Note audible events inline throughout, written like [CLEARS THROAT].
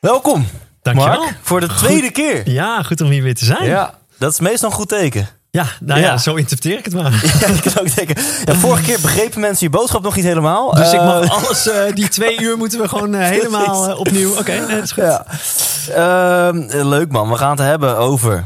Welkom, Dankjewel. Mark, voor de tweede keer. Ja, goed om hier weer te zijn. Ja, dat is meestal een goed teken. Ja, nou ja, Ja. zo interpreteer ik het maar. [LAUGHS] Ja, ik kan ook denken. Ja, vorige keer begrepen mensen je boodschap nog niet helemaal. Dus ik Eh, mag alles, eh, die twee uur moeten we gewoon eh, [LAUGHS] helemaal eh, opnieuw. Oké, nee, dat is goed. Ja. Ehm, leuk man, we gaan het hebben over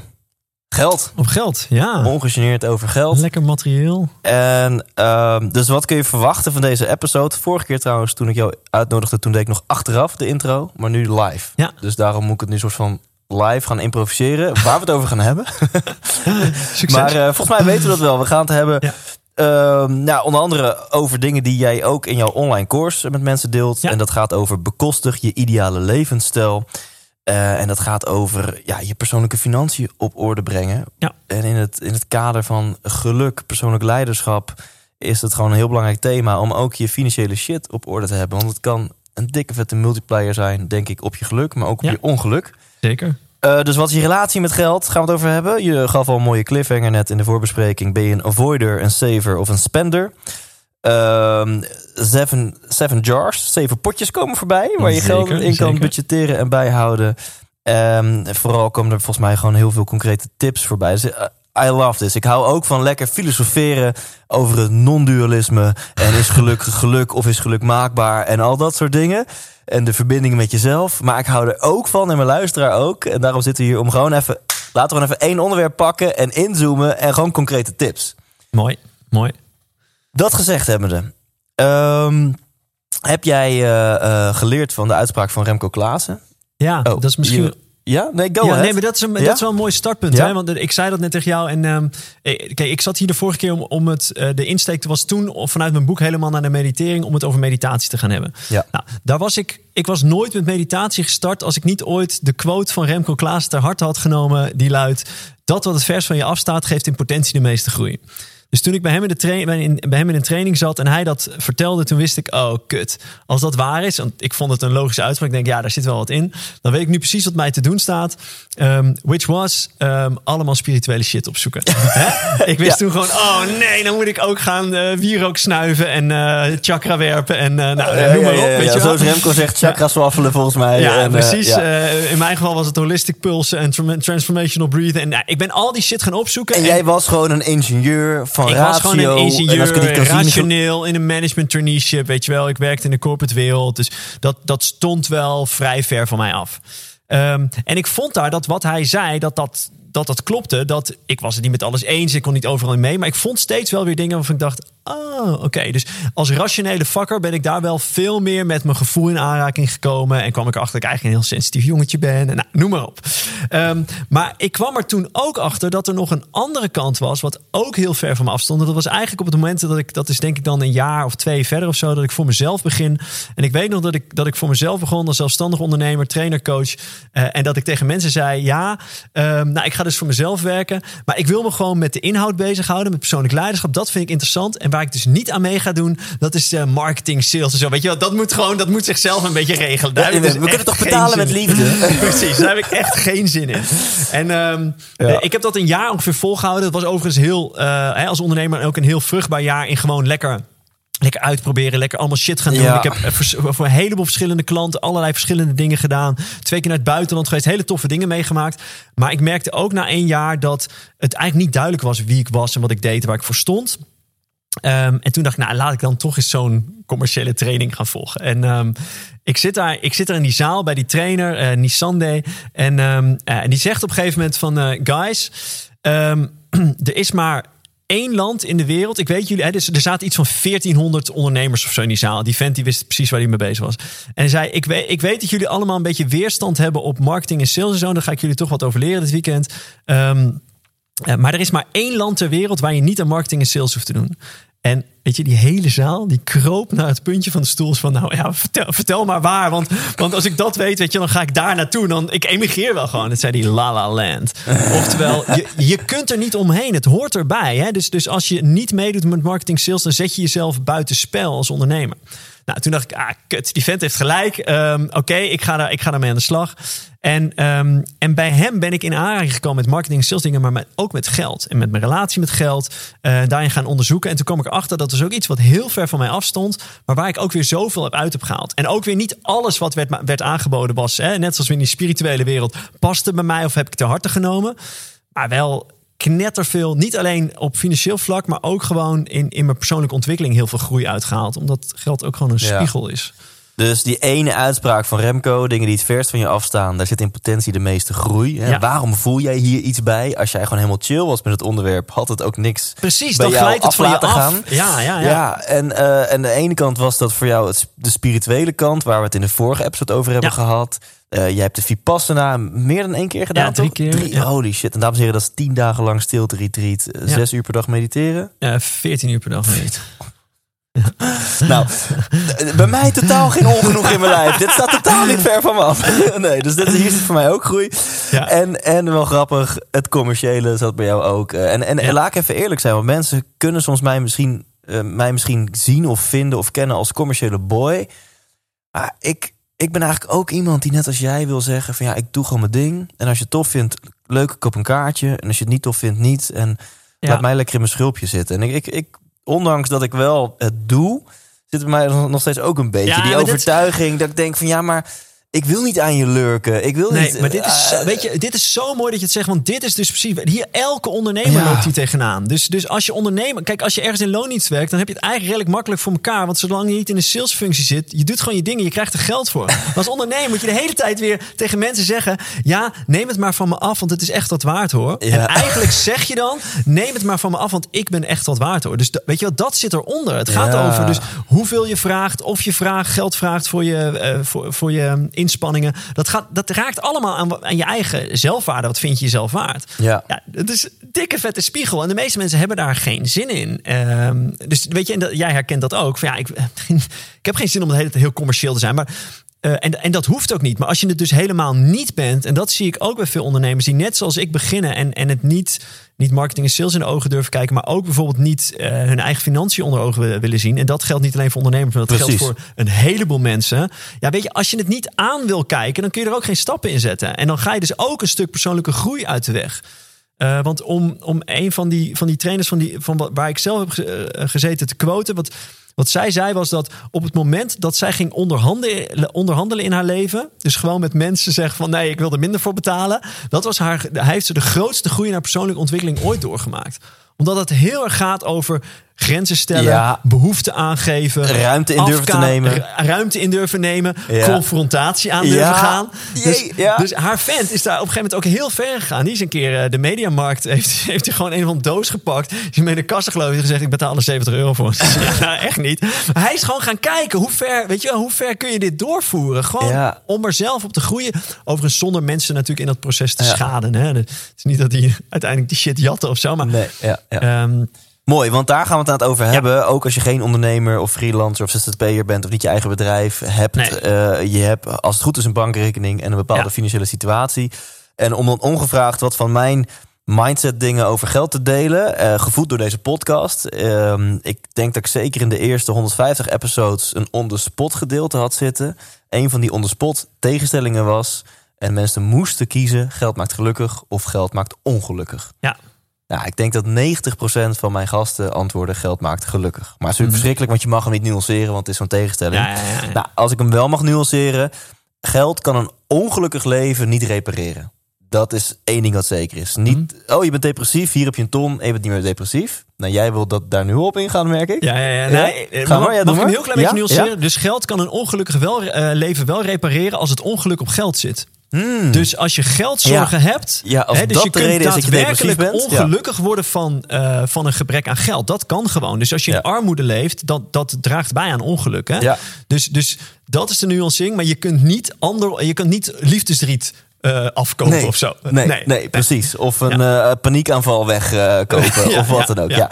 geld. Op geld, ja. Ongegeneerd over geld. Lekker materieel. En ehm, dus wat kun je verwachten van deze episode? Vorige keer trouwens, toen ik jou uitnodigde, toen deed ik nog achteraf de intro, maar nu live. Ja. Dus daarom moet ik het nu soort van live gaan improviseren, [LAUGHS] waar we het over gaan hebben. [LAUGHS] Succes. Maar eh, volgens mij weten we dat wel. We gaan het hebben Ja. ehm, nou, onder andere over dingen die jij ook in jouw online course met mensen deelt. Ja. En dat gaat over bekostig je ideale levensstijl. Eh, en dat gaat over ja, je persoonlijke financiën op orde brengen. Ja. En in het, in het kader van geluk, persoonlijk leiderschap, is het gewoon een heel belangrijk thema om ook je financiële shit op orde te hebben. Want het kan een dikke vette multiplier zijn, denk ik, op je geluk, maar ook op Ja. je ongeluk. Zeker. Eh, dus wat is je relatie met geld? Gaan we het over hebben. Je gaf al een mooie cliffhanger net in de voorbespreking. Ben je een avoider, een saver of een spender? Ehm, seven, seven jars, zeven potjes komen voorbij. Waar je Zeker, geld in kan zeker. budgetteren en bijhouden. Ehm, vooral komen er volgens mij gewoon heel veel concrete tips voorbij. Dus, eh, I love this. Ik hou ook van lekker filosoferen over het non-dualisme. En is geluk [LAUGHS] geluk of is geluk maakbaar? En al dat soort dingen. En de verbinding met jezelf. Maar ik hou er ook van, en mijn luisteraar ook. En daarom zitten we hier om gewoon even... Laten we gewoon even één onderwerp pakken en inzoomen. En gewoon concrete tips. Mooi, mooi. Dat gezegd hebbende. ehm heb jij eh, eh, geleerd van de uitspraak van Remco Klaassen? Ja, Oh, dat is misschien... je- ja? Nee, go ja, ahead. nee, maar dat is, een, Ja? dat is wel een mooi startpunt. Ja? Hè? Want ik zei dat net tegen jou. En ehm, eh, kijk, ik zat hier de vorige keer om, om het. eh, de insteek was toen vanuit mijn boek helemaal naar de meditering. om het over meditatie te gaan hebben. Ja. Nou, daar was ik. Ik was nooit met meditatie gestart. als ik niet ooit de quote van Remco Klaas ter harte had genomen. Die luidt: Dat wat het vers van je afstaat, geeft in potentie de meeste groei. Dus toen ik bij hem, in de tra- bij, in, bij hem in een training zat en hij dat vertelde, toen wist ik, oh kut. Als dat waar is, want ik vond het een logische uitspraak. Ik denk, ja, daar zit wel wat in. Dan weet ik nu precies wat mij te doen staat. Ehm, which was ehm, allemaal spirituele shit opzoeken. [LAUGHS] Ik wist Ja. toen gewoon, oh nee, dan moet ik ook gaan eh wierook snuiven en eh, chakra werpen. En eh, nou, noem maar op. ja, weet ja. je. Zoals Remco zegt, chakras waffelen volgens mij. Ja, En, precies. in mijn geval was het holistic pulsen en tran- transformational breathing. En ik ben al die shit gaan opzoeken. En jij was gewoon een ingenieur van ik ratio. was gewoon een ingenieur, rationeel, in een management traineeship, weet je wel. Ik werkte in de corporate wereld, dus dat, dat stond wel vrij ver van mij af. Ehm, en ik vond daar dat wat hij zei, dat dat, dat dat klopte. Dat, ik was het niet met alles eens, ik kon niet overal in mee. Maar ik vond steeds wel weer dingen waarvan ik dacht... Oh, oké. Dus als rationele vakker ben ik daar wel veel meer met mijn gevoel in aanraking gekomen. En kwam ik erachter dat ik eigenlijk een heel sensitief jongetje ben. En nou, noem maar op. Ehm, maar ik kwam er toen ook achter dat er nog een andere kant was. Wat ook heel ver van me afstond. En dat was eigenlijk op het moment dat ik, dat is denk ik dan een jaar of twee verder of zo, dat ik voor mezelf begin. En ik weet nog dat ik, dat ik voor mezelf begon als zelfstandig ondernemer, trainer, coach. Eh, en dat ik tegen mensen zei: Ja, ehm, nou, ik ga dus voor mezelf werken. Maar ik wil me gewoon met de inhoud bezighouden, met persoonlijk leiderschap. Dat vind ik interessant. En waar ik dus niet aan mee ga doen, dat is eh, marketing, sales en zo. Weet je wel, dat moet gewoon, dat moet zichzelf een beetje regelen. Daar Ja, dus we kunnen toch betalen met liefde? [LAUGHS] [LAUGHS] Precies, daar heb ik echt geen zin in. En ehm, Ja. eh, ik heb dat een jaar ongeveer volgehouden. Dat was overigens heel, eh, als ondernemer ook een heel vruchtbaar jaar in gewoon lekker. Lekker uitproberen, lekker allemaal shit gaan doen. Ja. Ik heb eh, voor een heleboel verschillende klanten allerlei verschillende dingen gedaan. Twee keer naar het buitenland geweest, hele toffe dingen meegemaakt. Maar ik merkte ook na één jaar dat het eigenlijk niet duidelijk was wie ik was en wat ik deed, waar ik voor stond. Ehm, en toen dacht ik, nou laat ik dan toch eens zo'n commerciële training gaan volgen. En ehm, ik, zit daar, ik zit daar in die zaal bij die trainer, eh Nisande. En, ehm, eh, en die zegt op een gegeven moment van, guys, [CLEARS THROAT] er is maar één land in de wereld. Ik weet jullie, hè, dus er zaten iets van 1400 ondernemers of zo in die zaal. Die vent die wist precies waar hij mee bezig was. En hij zei: ik weet, ik weet dat jullie allemaal een beetje weerstand hebben op marketing en sales zo. Daar ga ik jullie toch wat over leren dit weekend. Ehm, eh, maar er is maar één land ter wereld waar je niet aan marketing en sales hoeft te doen. En weet je, die hele zaal, die kroop naar het puntje van de stoel. Van nou ja, vertel, vertel maar waar. Want, want als ik dat weet, weet je, dan ga ik daar naartoe. Dan, ik emigreer wel gewoon. Het zei die La La Land. [LAUGHS] Oftewel, je, je kunt er niet omheen. Het hoort erbij. Hè? Dus, dus als je niet meedoet met marketing sales, dan zet je jezelf buiten spel als ondernemer. Nou, toen dacht ik, ah, kut, die vent heeft gelijk. Ehm, Oké, ik ga daar, ik ga daarmee aan de slag. En, ehm, en bij hem ben ik in aanraking gekomen met marketing en sales dingen, maar met, ook met geld. En met mijn relatie met geld. eh, daarin gaan onderzoeken. En toen kwam ik erachter dat er dus ook iets wat heel ver van mij afstond. Maar waar ik ook weer zoveel heb uit heb gehaald. En ook weer niet alles wat werd, werd aangeboden was. Hè, net zoals in die spirituele wereld. Paste bij mij of heb ik te harte genomen. Maar wel knetterveel. Niet alleen op financieel vlak, maar ook gewoon in, in mijn persoonlijke ontwikkeling heel veel groei uitgehaald. Omdat geld ook gewoon een Ja. spiegel is. Dus die ene uitspraak van Remco, dingen die het verst van je afstaan, daar zit in potentie de meeste groei. Hè? Ja. Waarom voel jij hier iets bij? Als jij gewoon helemaal chill was met het onderwerp, had het ook niks Precies, bij dan jou glijdt het af van je laten af. gaan. Ja, ja, ja. Ja, en, eh, en de ene kant was dat voor jou het, de spirituele kant, waar we het in de vorige episode over hebben Ja. gehad. Eh jij hebt de Vipassana meer dan één keer gedaan, Ja, drie toch? keer, ja. Holy shit. En dames en heren, dat is tien dagen lang stilte retreat. eh, Ja. Zes uur per dag mediteren. Eh, 14 uur per dag [LAUGHS] niet. [LAUGHS] Nou, bij mij totaal geen ongenoeg in mijn lijf. Dit staat totaal niet ver van me af. [LAUGHS] Nee, dus dit, hier zit voor mij ook groei. Ja. En, en wel grappig, het commerciële zat bij jou ook. Eh, En, en, Ja. laat ik even eerlijk zijn, want mensen kunnen soms mij misschien, eh, mij misschien zien of vinden of kennen als commerciële boy. Maar ik, ik ben eigenlijk ook iemand die net als jij wil zeggen van ja, ik doe gewoon mijn ding. En als je het tof vindt, leuk, ik koop een kaartje. En als je het niet tof vindt, niet. En Ja. laat mij lekker in mijn schulpje zitten. En ik, ik, ik, ondanks dat ik wel het doe, zit bij mij nog steeds ook een beetje Ja, die overtuiging dat ik denk van ja, maar ik wil niet aan je lurken. Ik wil Nee, niet. maar dit is, eh, weet je, dit is zo mooi dat je het zegt. Want dit is dus precies... Hier, elke ondernemer Ja. loopt hier tegenaan. Dus, dus als je ondernemer... Kijk, als je ergens in loondienst werkt... dan heb je het eigenlijk redelijk makkelijk voor elkaar. Want zolang je niet in een salesfunctie zit... je doet gewoon je dingen, je krijgt er geld voor. Maar [LAUGHS] als ondernemer moet je de hele tijd weer tegen mensen zeggen... ja, neem het maar van me af, want het is echt wat waard, hoor. Ja. En eigenlijk zeg je dan... neem het maar van me af, want ik ben echt wat waard, hoor. Dus weet je wat, dat zit eronder. Het gaat Ja. over dus hoeveel je vraagt... of je vraagt, geld vraagt voor je, eh, voor, voor je inspanningen. Dat, gaat, dat raakt allemaal aan, aan je eigen zelfwaarde. Wat vind je jezelf waard? Ja. Ja, het is een dikke vette spiegel. En de meeste mensen hebben daar geen zin in. Ehm, dus weet je, en dat, jij herkent dat ook. Van, ja, ik, [LAUGHS] ik heb geen zin om de hele tijd heel commercieel te zijn. Maar, eh, en, en dat hoeft ook niet. Maar als je het dus helemaal niet bent... en dat zie ik ook bij veel ondernemers... die net zoals ik beginnen en, en het niet, niet marketing en sales in de ogen durven kijken... maar ook bijvoorbeeld niet eh, hun eigen financiën onder ogen willen- zien. En dat geldt niet alleen voor ondernemers... maar dat Precies. geldt voor een heleboel mensen. Ja, weet je, als je het niet aan wil kijken... dan kun je er ook geen stappen in zetten. En dan ga je dus ook een stuk persoonlijke groei uit de weg. Eh, want om, om een van die, van die trainers van die, van wa- waar ik zelf heb ge- gezeten te quoten. Wat, wat zij zei was dat op het moment dat zij ging onderhandelen, onderhandelen in haar leven. Dus gewoon met mensen zeggen van nee, ik wil er minder voor betalen. Dat was haar, hij heeft ze de grootste groei in haar persoonlijke ontwikkeling ooit doorgemaakt. Omdat het heel erg gaat over grenzen stellen, Ja. behoefte aangeven. Ruimte in durven te nemen. ru- Ruimte in durven nemen. Ja. Confrontatie aan durven Ja. gaan. Dus, dus haar vent is daar op een gegeven moment ook heel ver gegaan. Die is een keer eh, de mediamarkt, [LAUGHS] heeft, heeft hij gewoon een van doos gepakt. Die is mee de kassa geloof ik en gezegd, ik betaal er 70 euro voor. [LAUGHS] ja, echt niet. Maar hij is gewoon gaan kijken, hoe ver, weet je, wel, hoe ver kun je dit doorvoeren? Gewoon om er zelf op te groeien. Overigens zonder mensen natuurlijk in dat proces te schaden. Hè? Het is niet dat hij uiteindelijk die shit jatten of zo. Maar, Nee, ja, ehm, Mooi, want daar gaan we het aan het over hebben. Ook als je geen ondernemer of freelancer of ZZP'er bent of niet je eigen bedrijf hebt. Nee. eh, je hebt als het goed is een bankrekening en een bepaalde Ja. financiële situatie. En om dan ongevraagd wat van mijn mindset dingen over geld te delen, eh, gevoed door deze podcast. Ehm, ik denk dat ik zeker in de eerste 150 episodes een on-the-spot gedeelte had zitten. Een van die on-the-spot tegenstellingen was en mensen moesten kiezen geld maakt gelukkig of geld maakt ongelukkig. ja. Ja, ik denk dat 90% van mijn gasten antwoorden geld maakt gelukkig. Maar het is natuurlijk verschrikkelijk, want je mag hem niet nuanceren, want het is zo'n tegenstelling. Mhm. Ja, ja, ja, ja. Nou, als ik hem wel mag nuanceren, geld kan een ongelukkig leven niet repareren. Dat is één ding wat zeker is. Niet, Mhm. oh, je bent depressief, hier heb je een ton, en je bent niet meer depressief. Nou, jij wil dat daar nu op ingaan, merk ik. Ja, ja, ja. Ja? Nee, eh, mag, maar, ja, mag doe ik heel klein beetje nuanceren? Dus geld kan een ongelukkig wel, eh, leven wel repareren als het ongeluk op geld zit. Hmm. Dus als je geldzorgen hebt, Ja, als hè, dus dat je de kunt reden is dat je daadwerkelijk bent, ongelukkig worden van, eh, van een gebrek aan geld. Dat kan gewoon. Dus als je Ja. in armoede leeft, dat, dat draagt bij aan ongeluk. Hè? Ja. Dus, dus dat is de nuancering. Maar je kunt niet, ander, je kunt niet liefdesriet eh, afkopen of zo. Nee, nee, precies. Of een eh, paniekaanval wegkopen [LAUGHS] Ja, of wat ja, dan ook. ja. Ja.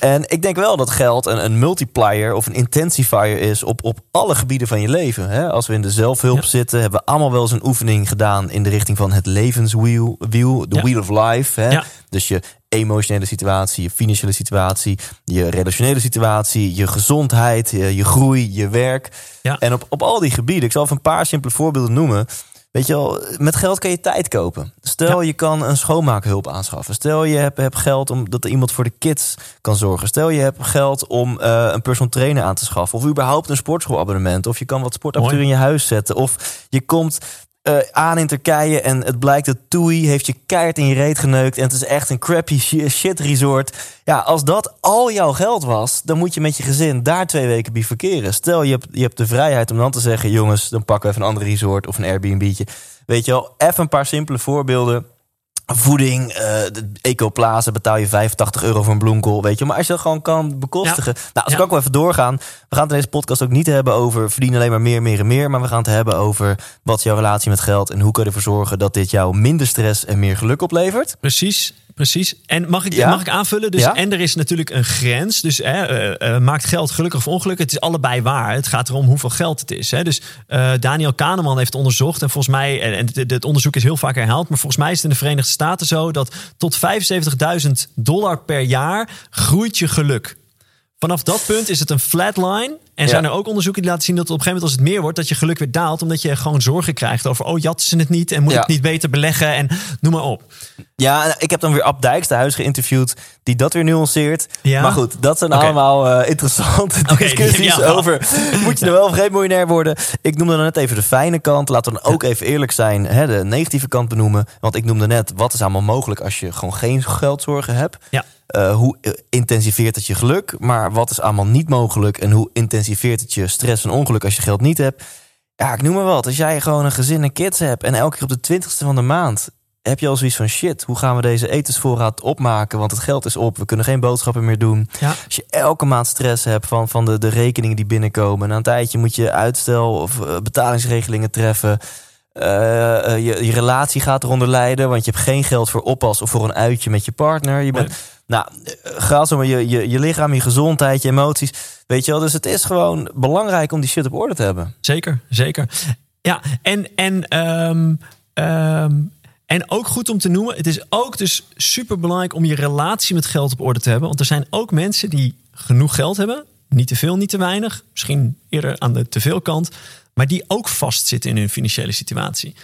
En ik denk wel dat geld een, een multiplier of een intensifier is op, op alle gebieden van je leven. Hè? Als we in de zelfhulp Ja. zitten, hebben we allemaal wel eens een oefening gedaan in de richting van het levenswiel, wiel, de Ja. wheel of life. Hè? Ja. Dus je emotionele situatie, je financiële situatie, je relationele situatie, je gezondheid, je, je groei, je werk. Ja. En op, op al die gebieden, ik zal even een paar simpele voorbeelden noemen. Weet je wel, met geld kan je tijd kopen. Stel Ja. je kan een schoonmaakhulp aanschaffen. Stel je hebt, hebt geld om dat er iemand voor de kids kan zorgen. Stel je hebt geld om eh, een personal trainer aan te schaffen. Of überhaupt een sportschoolabonnement. Of je kan wat sportapparatuur in je huis zetten. Of je komt eh, aan in Turkije en het blijkt dat TUI heeft je keihard in je reet geneukt. En het is echt een crappy shi- shit resort. Ja, als dat al jouw geld was, dan moet je met je gezin daar twee weken bivakeren. Stel je hebt, je hebt de vrijheid om dan te zeggen, jongens, dan pakken we even een ander resort of een Airbnb'tje. Weet je wel, even een paar simpele voorbeelden. Voeding, eh de Ecoplaza betaal je 85 euro voor een bloemkool, weet je. Maar als je dat gewoon kan bekostigen. Nou, als Ja. ik ook wel even doorgaan. We gaan het in deze podcast ook niet hebben over verdien alleen maar meer, meer en meer. Maar we gaan het hebben over wat is jouw relatie met geld en hoe kan je ervoor zorgen dat dit jou minder stress en meer geluk oplevert. Precies, precies. En mag ik, Ja? mag ik aanvullen? Dus, Ja? En er is natuurlijk een grens. Dus hè, eh, eh, maakt geld gelukkig of ongelukkig? Het is allebei waar. Het gaat erom hoeveel geld het is. Hè. Dus eh, Daniel Kahneman heeft onderzocht. En volgens mij, en en het onderzoek is heel vaak herhaald. Maar volgens mij is het in de Verenigde Staten zo dat tot 75.000 dollar per jaar groeit je geluk. Vanaf dat punt is het een flatline. En Ja. zijn er ook onderzoeken die laten zien dat op een gegeven moment als het meer wordt, dat je geluk weer daalt. Omdat je gewoon zorgen krijgt over, oh, jatten ze het niet en moet Ja. ik niet beter beleggen en noem maar op. Ja, ik heb dan weer Ab Dijksterhuis geïnterviewd, die dat weer nuanceert. Ja? Maar goed, dat zijn allemaal eh, interessante [LAUGHS] discussies over... moet je er wel of geen miljonair worden? Ik noemde dan net even de fijne kant. Laten we dan ook even eerlijk zijn, hè, de negatieve kant benoemen. Want ik noemde net, wat is allemaal mogelijk als je gewoon geen geldzorgen hebt? Ja. Eh, hoe intensiveert het je geluk? Maar wat is allemaal niet mogelijk? En hoe intensiveert het je stress en ongeluk als je geld niet hebt? Ja, ik noem maar wat. Als jij gewoon een gezin en kids hebt... en elke keer op de twintigste van de maand... heb je al zoiets van... shit, hoe gaan we deze etensvoorraad opmaken? Want het geld is op, we kunnen geen boodschappen meer doen. Ja. Als je elke maand stress hebt van, van de, de rekeningen die binnenkomen... na een tijdje moet je uitstel of eh, betalingsregelingen treffen... Eh, eh, je, je relatie gaat eronder lijden, want je hebt geen geld voor oppas of voor een uitje met je partner. Je bent, Nee. nou, eh, zo maar je, je, je lichaam, je gezondheid, je emoties. Weet je wel, dus het is gewoon belangrijk om die shit op orde te hebben. Zeker, zeker. Ja, en, en, ehm, ehm, en ook goed om te noemen, het is ook dus super belangrijk om je relatie met geld op orde te hebben. Want er zijn ook mensen die genoeg geld hebben, niet te veel, niet te weinig, misschien eerder aan de te veel kant, maar die ook vastzitten in hun financiële situatie.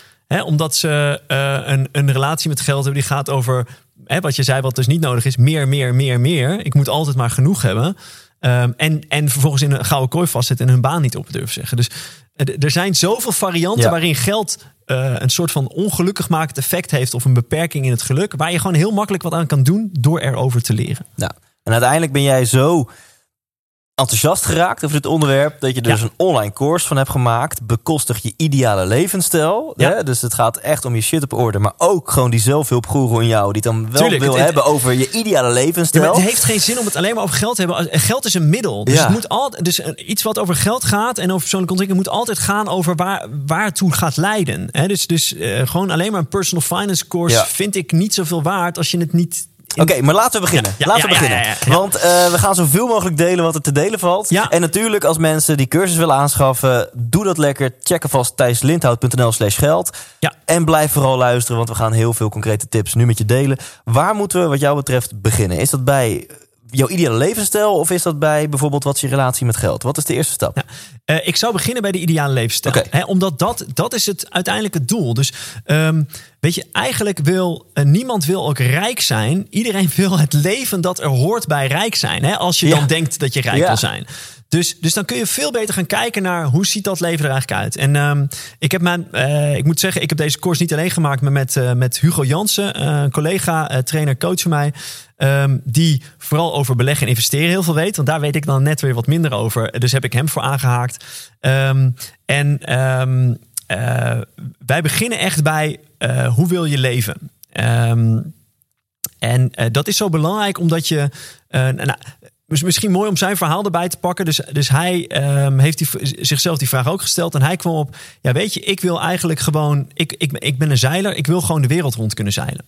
Omdat ze eh, een, een relatie met geld hebben die gaat over, hè, wat je zei, wat dus niet nodig is, meer, meer, meer, meer. Ik moet altijd maar genoeg hebben. Ehm, en, en vervolgens in een gouden kooi vastzitten en hun baan niet op durven zeggen. Dus eh, er zijn zoveel varianten Ja. waarin geld eh, een soort van ongelukkig makend effect heeft of een beperking in het geluk, waar je gewoon heel makkelijk wat aan kan doen door erover te leren. Nou, en uiteindelijk ben jij zo enthousiast geraakt over dit onderwerp dat je er Ja. dus een online course van hebt gemaakt. Bekostig je ideale levensstijl. Ja. Hè? Dus het gaat echt om je shit op orde, maar ook gewoon die zelfhulpgoeroe in jou die dan wel Tuurlijk, wil het- hebben over je ideale Ja, levensstijl. maar het heeft geen zin om het alleen maar over geld te hebben. Geld is een middel. Dus, het moet altijd, dus iets wat over geld gaat en over persoonlijke ontwikkeling moet altijd gaan over waar, waar het toe gaat leiden. Hè, dus dus eh, gewoon alleen maar een personal finance course vind ik niet zoveel waard als je het niet. Oké, maar laten we beginnen. Ja, laten we beginnen. Want eh, we gaan zoveel mogelijk delen wat er te delen valt. En natuurlijk, als mensen die cursus willen aanschaffen, doe dat lekker. Check alvast thijslindhout.nl slash geld. Ja. En blijf vooral luisteren, want we gaan heel veel concrete tips nu met je delen. Waar moeten we, wat jou betreft, beginnen? Is dat bij jouw ideale levensstijl of is dat bij bijvoorbeeld wat is je relatie met geld? Wat is de eerste stap? Ja. Eh, ik zou beginnen bij de ideale levensstijl. Hè, omdat dat, dat is het uiteindelijk het doel. Dus ehm, weet je, eigenlijk wil eh, niemand wil ook rijk zijn. Iedereen [LAUGHS] wil het leven dat er hoort bij rijk zijn. Hè, als je Ja. dan denkt dat je rijk Ja. wil zijn. Dus, dus dan kun je veel beter gaan kijken naar hoe ziet dat leven er eigenlijk uit. En ehm, ik heb mijn, eh, ik moet zeggen, ik heb deze course niet alleen gemaakt, maar met, eh, met Hugo Jansen, eh, een collega, trainer, coach van mij. ehm, die vooral over beleggen en investeren heel veel weet. Want daar weet ik dan net weer wat minder over. Dus heb ik hem voor aangehaakt. Ehm, en wij beginnen echt bij hoe wil je leven? En dat is zo belangrijk omdat je. nou, Dus misschien mooi om zijn verhaal erbij te pakken. Dus, dus hij ehm, heeft die, zichzelf die vraag ook gesteld. En hij kwam op: Ja, weet je, ik wil eigenlijk gewoon. Ik, ik, ik ben een zeiler. Ik wil gewoon de wereld rond kunnen zeilen.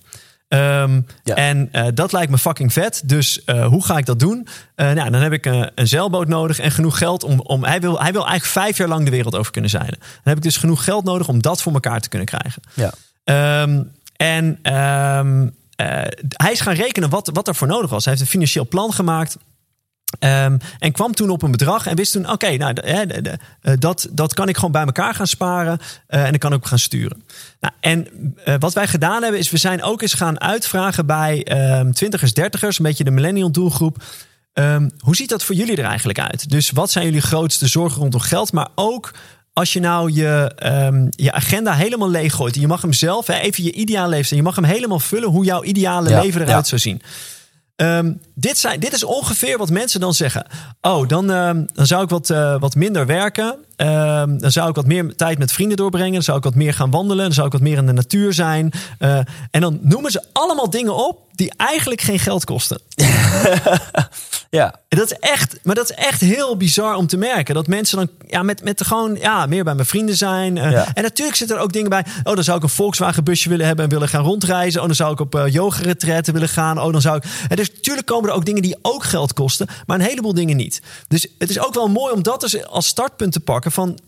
Ehm, Ja. En eh, dat lijkt me fucking vet. Dus eh, hoe ga ik dat doen? Eh, nou, dan heb ik een, een zeilboot nodig en genoeg geld om. om hij, wil, hij wil eigenlijk vijf jaar lang de wereld over kunnen zeilen. Dan heb ik dus genoeg geld nodig om dat voor elkaar te kunnen krijgen. Ja. Ehm, en hij is gaan rekenen wat, wat er voor nodig was. Hij heeft een financieel plan gemaakt. Ehm, en kwam toen op een bedrag en wist toen: oké, nou, eh, dat, dat kan ik gewoon bij elkaar gaan sparen. eh, en dan kan ik ook gaan sturen. Nou, en eh, wat wij gedaan hebben, is we zijn ook eens gaan uitvragen bij ehm twintigers, dertigers, een beetje de millennial doelgroep. Ehm, hoe ziet dat voor jullie er eigenlijk uit? Dus wat zijn jullie grootste zorgen rondom geld? Maar ook als je nou je, je agenda helemaal leeg gooit. En je mag hem zelf, hè, even je ideale leven. Je mag hem helemaal vullen hoe jouw ideale Ja, leven eruit ja. zou zien. Ehm, dit, zijn, dit is ongeveer wat mensen dan zeggen. Oh, dan, ehm, dan zou ik wat, eh, wat minder werken. Ehm, dan zou ik wat meer tijd met vrienden doorbrengen. Dan zou ik wat meer gaan wandelen. Dan zou ik wat meer in de natuur zijn. Eh, en dan noemen ze allemaal dingen op die eigenlijk geen geld kosten. [LAUGHS] Ja. En dat is echt, maar dat is echt heel bizar om te merken. Dat mensen dan ja, met, met gewoon ja, meer bij mijn vrienden zijn. Eh, Ja. En natuurlijk zitten er ook dingen bij. Oh, dan zou ik een Volkswagen busje willen hebben en willen gaan rondreizen. Oh, dan zou ik op uh, yoga retretten willen gaan. Oh, dan zou ik. En dus natuurlijk komen er ook dingen die ook geld kosten, maar een heleboel dingen niet. Dus het is ook wel mooi om dat dus als startpunt te pakken van.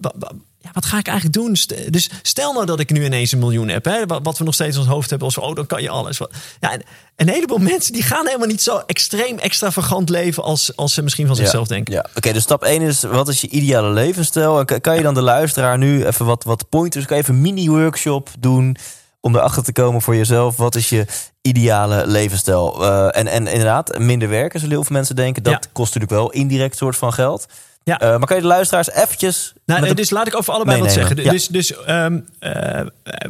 Ja, wat ga ik eigenlijk doen? Dus stel nou dat ik nu ineens een miljoen heb, hè, wat we nog steeds in ons hoofd hebben, als oh, dan kan je alles. Ja, en een heleboel [LAUGHS] mensen die gaan helemaal niet zo extreem extravagant leven als, als ze misschien van zichzelf ja. denken. Ja. Oké, dus stap 1 is, wat is je ideale levensstijl? En kan- je dan de luisteraar nu even wat, wat pointers, kan je even een mini-workshop doen om erachter te komen voor jezelf? Wat is je ideale levensstijl? Eh, en, en inderdaad, minder werken zullen heel veel mensen denken. Dat Ja. kost natuurlijk wel indirect soort van geld. Ja. Eh, maar kan je de luisteraars eventjes... Nou, eh, dus laat ik over allebei wat zeggen. Ja. Dus, dus ehm, eh,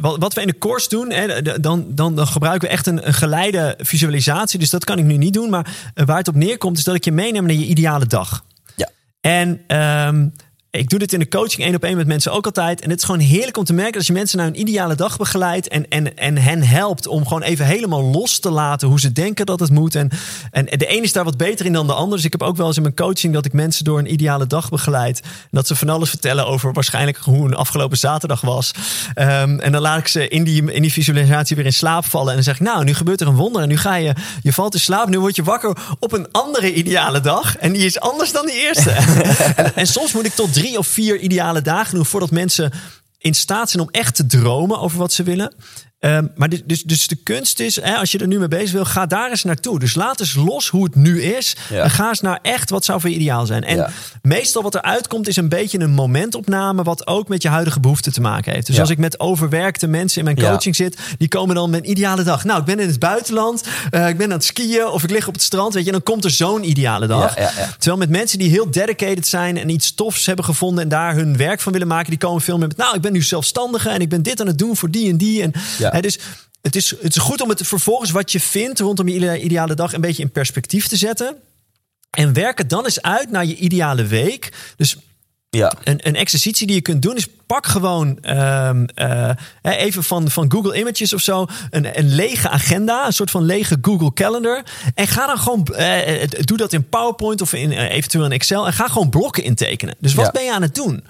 wat, wat we in de course doen, hè, dan, dan, dan gebruiken we echt een, een geleide visualisatie. Dus dat kan ik nu niet doen. Maar waar het op neerkomt, is dat ik je meeneem naar je ideale dag. Ja. En ehm, ik doe dit in de coaching één op één met mensen ook altijd. En het is gewoon heerlijk om te merken dat je mensen naar een ideale dag begeleidt. En, en, en hen helpt om gewoon even helemaal los te laten hoe ze denken dat het moet. En, en de een is daar wat beter in dan de ander. Dus ik heb ook wel eens in mijn coaching dat ik mensen door een ideale dag begeleid. En dat ze van alles vertellen over waarschijnlijk hoe een afgelopen zaterdag was. Ehm, en dan laat ik ze in die, in die visualisatie weer in slaap vallen. En dan zeg ik, nou, nu gebeurt er een wonder. En nu ga je, je valt in slaap. Nu word je wakker op een andere ideale dag. En die is anders dan die eerste. [LAUGHS] en, en soms moet ik tot drie of vier ideale dagen doen voordat mensen in staat zijn om echt te dromen over wat ze willen. Ehm, maar dus, dus, dus de kunst is, hè, als je er nu mee bezig wil, ga daar eens naartoe. Dus laat eens los hoe het nu is. Ja. En ga eens naar echt wat zou voor je ideaal zijn. En Ja. meestal wat eruit komt is een beetje een momentopname... wat ook met je huidige behoeften te maken heeft. Dus Ja. als ik met overwerkte mensen in mijn coaching zit... die komen dan met een ideale dag. Nou, ik ben in het buitenland, eh, ik ben aan het skiën... of ik lig op het strand, weet je. En dan komt er zo'n ideale dag. Terwijl met mensen die heel dedicated zijn... en iets tofs hebben gevonden en daar hun werk van willen maken... die komen veel meer met... nou, ik ben nu zelfstandige en ik ben dit aan het doen voor die en die. En, Dus het is, het is goed om het vervolgens wat je vindt... rondom je ide- ideale dag een beetje in perspectief te zetten... En werk het dan eens uit naar je ideale week. Dus Ja. een, een exercitie die je kunt doen is pak gewoon ehm, eh, even van, van Google Images of zo een, een lege agenda, een soort van lege Google Calendar. En ga dan gewoon, eh, eh, doe dat in PowerPoint of in, eventueel in Excel en ga gewoon blokken intekenen. Dus wat Ja. ben je aan het doen?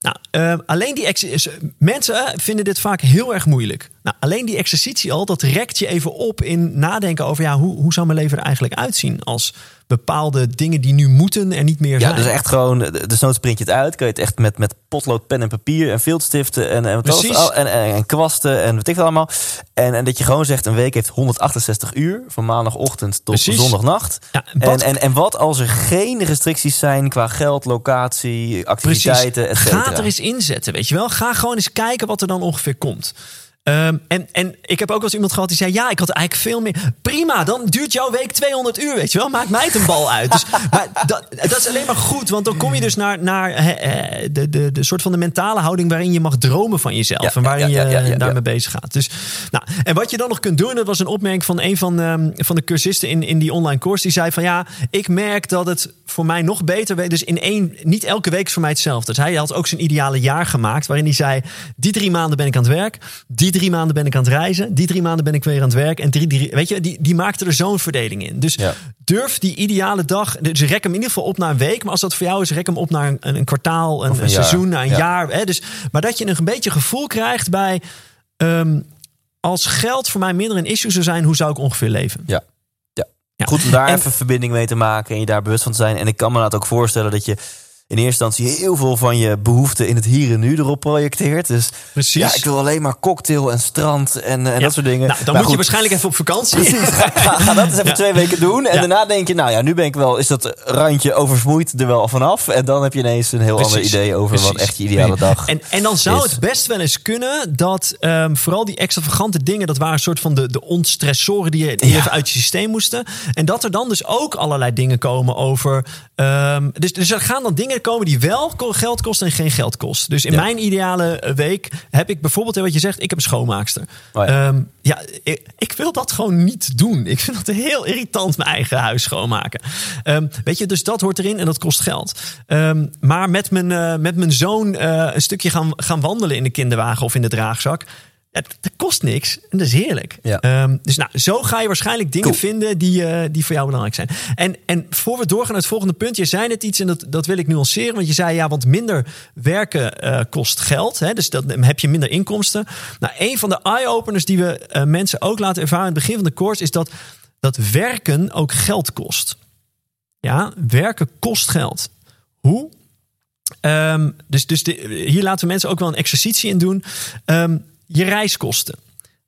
Nou, eh, alleen die mensen vinden dit vaak heel erg moeilijk. Nou, alleen die exercitie al, dat rekt je even op in nadenken over ja, hoe, hoe zou mijn leven er eigenlijk uitzien als bepaalde dingen die nu moeten er niet meer Ja, zijn. dus echt gewoon, dus nooit sprint je het uit. Kan je het echt met, met potlood, pen en papier en viltstiften en, en, en, en, en kwasten en wat ik het allemaal. En, en dat je gewoon zegt, een week heeft 168 uur, van maandagochtend tot Precies. zondagnacht. Ja, en, wat- en, en wat als er geen restricties zijn qua geld, locatie, activiteiten, et cetera? Ga er eens inzetten, weet je wel. Ga gewoon eens kijken wat er dan ongeveer komt. Ehm, en, en ik heb ook wel eens iemand gehad die zei... ja, ik had eigenlijk veel meer... Prima, dan duurt jouw week 200 uur, weet je wel. Maakt mij het een bal uit. Dus, [LAUGHS] maar dat, dat is alleen maar goed. Want dan kom je dus naar, naar hè, de, de, de soort van de mentale houding... waarin je mag dromen van jezelf. Ja, en waarin ja, ja, ja, je daarmee bezig gaat. Dus, nou, en wat je dan nog kunt doen... dat was een opmerking van een van, ehm, van de cursisten in, in die online course. Die zei van ja, ik merk dat het voor mij nog beter weet. Dus in één, niet elke week is voor mij hetzelfde. Dus hij had ook zijn ideale jaar gemaakt. Waarin hij zei, die drie maanden ben ik aan het werk. Die drie maanden ben ik aan het reizen. Die drie maanden ben ik weer aan het werk. En drie, drie weet je, die, die maakte er zo'n verdeling in. Dus Ja. durf die ideale dag. Dus rek hem in ieder geval op naar een week. Maar als dat voor jou is, rek hem op naar een, een kwartaal, een, seizoen, naar een Ja. jaar. Hè? Dus, maar dat je een beetje gevoel krijgt bij. ehm, als geld voor mij minder een issue zou zijn, hoe zou ik ongeveer leven? Ja. ja. Ja. Goed om daar En- even verbinding mee te maken en je daar bewust van te zijn. En ik kan me inderdaad ook voorstellen dat je in eerste instantie heel veel van je behoeften in het hier en nu erop projecteert. Dus Precies. ja, ik wil alleen maar cocktail en strand en, en Ja. dat soort dingen. Nou, dan Maar moet je waarschijnlijk even op vakantie. [LAUGHS] ga, ga dat eens even Ja. twee weken doen. En Ja. daarna denk je, nou ja, nu ben ik wel, is dat randje oververmoeid er wel vanaf. En dan heb je ineens een heel Precies. ander idee over wat Precies. echt je ideale dag En, en dan zou is. het best wel eens kunnen dat ehm, vooral die extravagante dingen, dat waren een soort van de, de ontstressoren die, je- die even uit je systeem moesten. En dat er dan dus ook allerlei dingen komen over. ehm, dus, dus er gaan dan dingen komen die wel geld kosten en geen geld kosten. Dus in Ja. mijn ideale eh, week heb ik bijvoorbeeld, wat je zegt, ik heb een schoonmaakster. Oh ja. Ehm, ja, ik, ik wil dat gewoon niet doen. Ik vind dat heel irritant, mijn eigen huis schoonmaken. Ehm, weet je, dus dat hoort erin en dat kost geld. Ehm, maar met mijn, eh, met mijn zoon eh, een stukje gaan, gaan wandelen in de kinderwagen of in de draagzak. Dat kost niks en dat is heerlijk. Ja. Ehm, dus nou, zo ga je waarschijnlijk dingen Cool. vinden die, eh, die voor jou belangrijk zijn. En, en voor we doorgaan naar het volgende punt. Je zei net iets en dat, dat wil ik nuanceren. Want je zei ja, want minder werken eh, kost geld. Hè, dus dan heb je minder inkomsten. Nou, een van de eye-openers die we eh, mensen ook laten ervaren in het begin van de course... is dat, dat werken ook geld kost. Ja, werken kost geld. Hoe? Ehm, dus dus de- hier laten we mensen ook wel een exercitie in doen. Ehm, je reiskosten.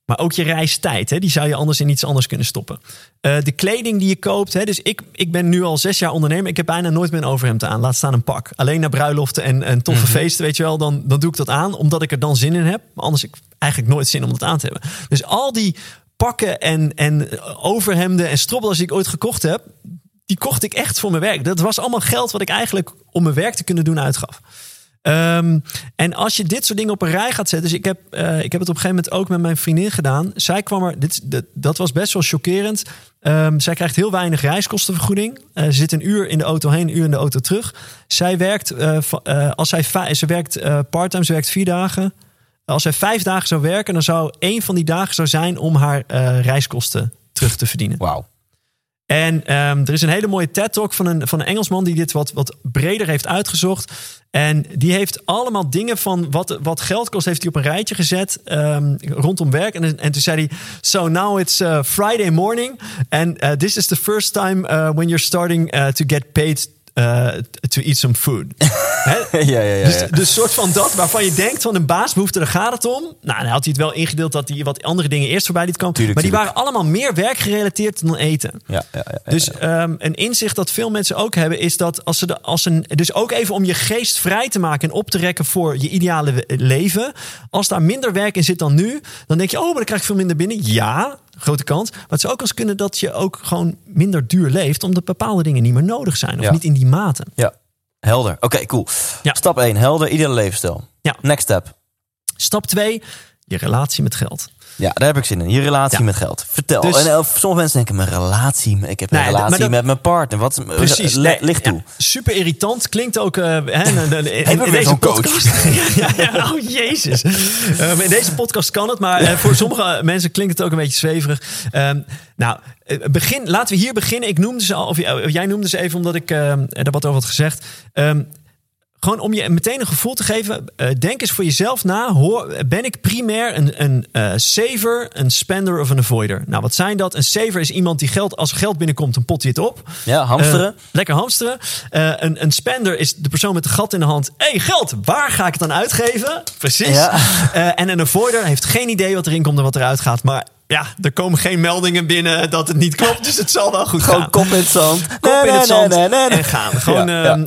Maar ook je reistijd, hè, die zou je anders in iets anders kunnen stoppen. Eh, de kleding die je koopt. Hè, dus ik, ik ben nu al zes jaar ondernemer. Ik heb bijna nooit meer een overhemd aan. Laat staan een pak. Alleen naar bruiloften en, en toffe feesten, weet je wel. Dan, dan doe ik dat aan, omdat ik er dan zin in heb. Maar anders heb ik eigenlijk nooit zin om dat aan te hebben. Dus al die pakken en, en overhemden en stropdas die ik ooit gekocht heb... die kocht ik echt voor mijn werk. Dat was allemaal geld wat ik eigenlijk om mijn werk te kunnen doen uitgaf. Ehm, en als je dit soort dingen op een rij gaat zetten. Dus ik heb, eh, ik heb het op een gegeven moment ook met mijn vriendin gedaan. Zij kwam er. Dit, dat, was best wel chockerend. Ehm, zij krijgt heel weinig reiskostenvergoeding. Eh, ze zit een uur in de auto heen, een uur in de auto terug. Zij werkt, eh, als zij ze werkt parttime, ze werkt vier dagen. Als zij vijf dagen zou werken, dan zou één van die dagen zou zijn om haar reiskosten terug te verdienen. Wauw. En ehm, er is een hele mooie TED-talk van een, van een Engelsman die dit wat, wat breder heeft uitgezocht. En die heeft allemaal dingen van wat, wat geld kost, heeft hij op een rijtje gezet ehm, rondom werk. En, en toen zei hij: So now it's uh, Friday morning. And uh, this is the first time uh, when you're starting to get paid. to eat some food. [LAUGHS] [LAUGHS] Ja, ja, ja. Dus, dus soort van dat waarvan je denkt van een baasbehoefte, daar gaat het om. Nou, dan had hij het wel ingedeeld dat hij wat andere dingen eerst voorbij liet komen. Tuurlijk, maar die tuurlijk. waren allemaal meer werkgerelateerd dan eten. ja, ja. Dus ehm, een inzicht dat veel mensen ook hebben, is dat als ze de, als een. Dus ook even om je geest vrij te maken en op te rekken voor je ideale leven. Als daar minder werk in zit dan nu, dan denk je, oh, maar dan krijg ik veel minder binnen. Ja, grote kans. Maar het zou ook eens kunnen dat je ook gewoon minder duur leeft, omdat bepaalde dingen niet meer nodig zijn. Of Ja. niet in die mate. Ja, helder. Oké, cool. Ja. Stap 1, helder, ideale levensstijl. Ja. Next step. Stap 2, je relatie met geld. Ja, daar heb ik zin in. Je relatie Ja. met geld. Vertel. Dus- en eh, sommige mensen denken, mijn relatie. Ik heb een Nee, relatie dat- met mijn partner. Wat, Precies. Le- nee, licht toe. ja, super irritant. Klinkt ook eh, hè, [LAUGHS] in, deze podcast. [LAUGHS] ja, oh jezus. Ehm, in deze podcast kan het, maar eh, voor sommige [LAUGHS] mensen klinkt het ook een beetje zweverig. Ehm, nou, eh, begin, laten we hier beginnen. Ik noemde ze al, of jij noemde ze even omdat ik ehm, er wat over had gezegd. Gewoon om je meteen een gevoel te geven. eh, denk eens voor jezelf na. Hoor, ben ik primair een, een eh, saver, een spender of een avoider? Nou, wat zijn dat? Een saver is iemand die geld, als geld binnenkomt, dan pot hij het op. Ja, hamsteren. Eh, lekker hamsteren. Een, een spender is de persoon met de gat in de hand. hey, geld, waar ga ik het dan uitgeven? Precies. Ja. En een avoider heeft geen idee wat erin komt en wat eruit gaat. Maar ja, er komen geen meldingen binnen dat het niet klopt. Dus het zal wel goed Gewoon gaan. kop in het zand. Kop in het zand Nee, nee, en gaan. Gewoon Ja, ehm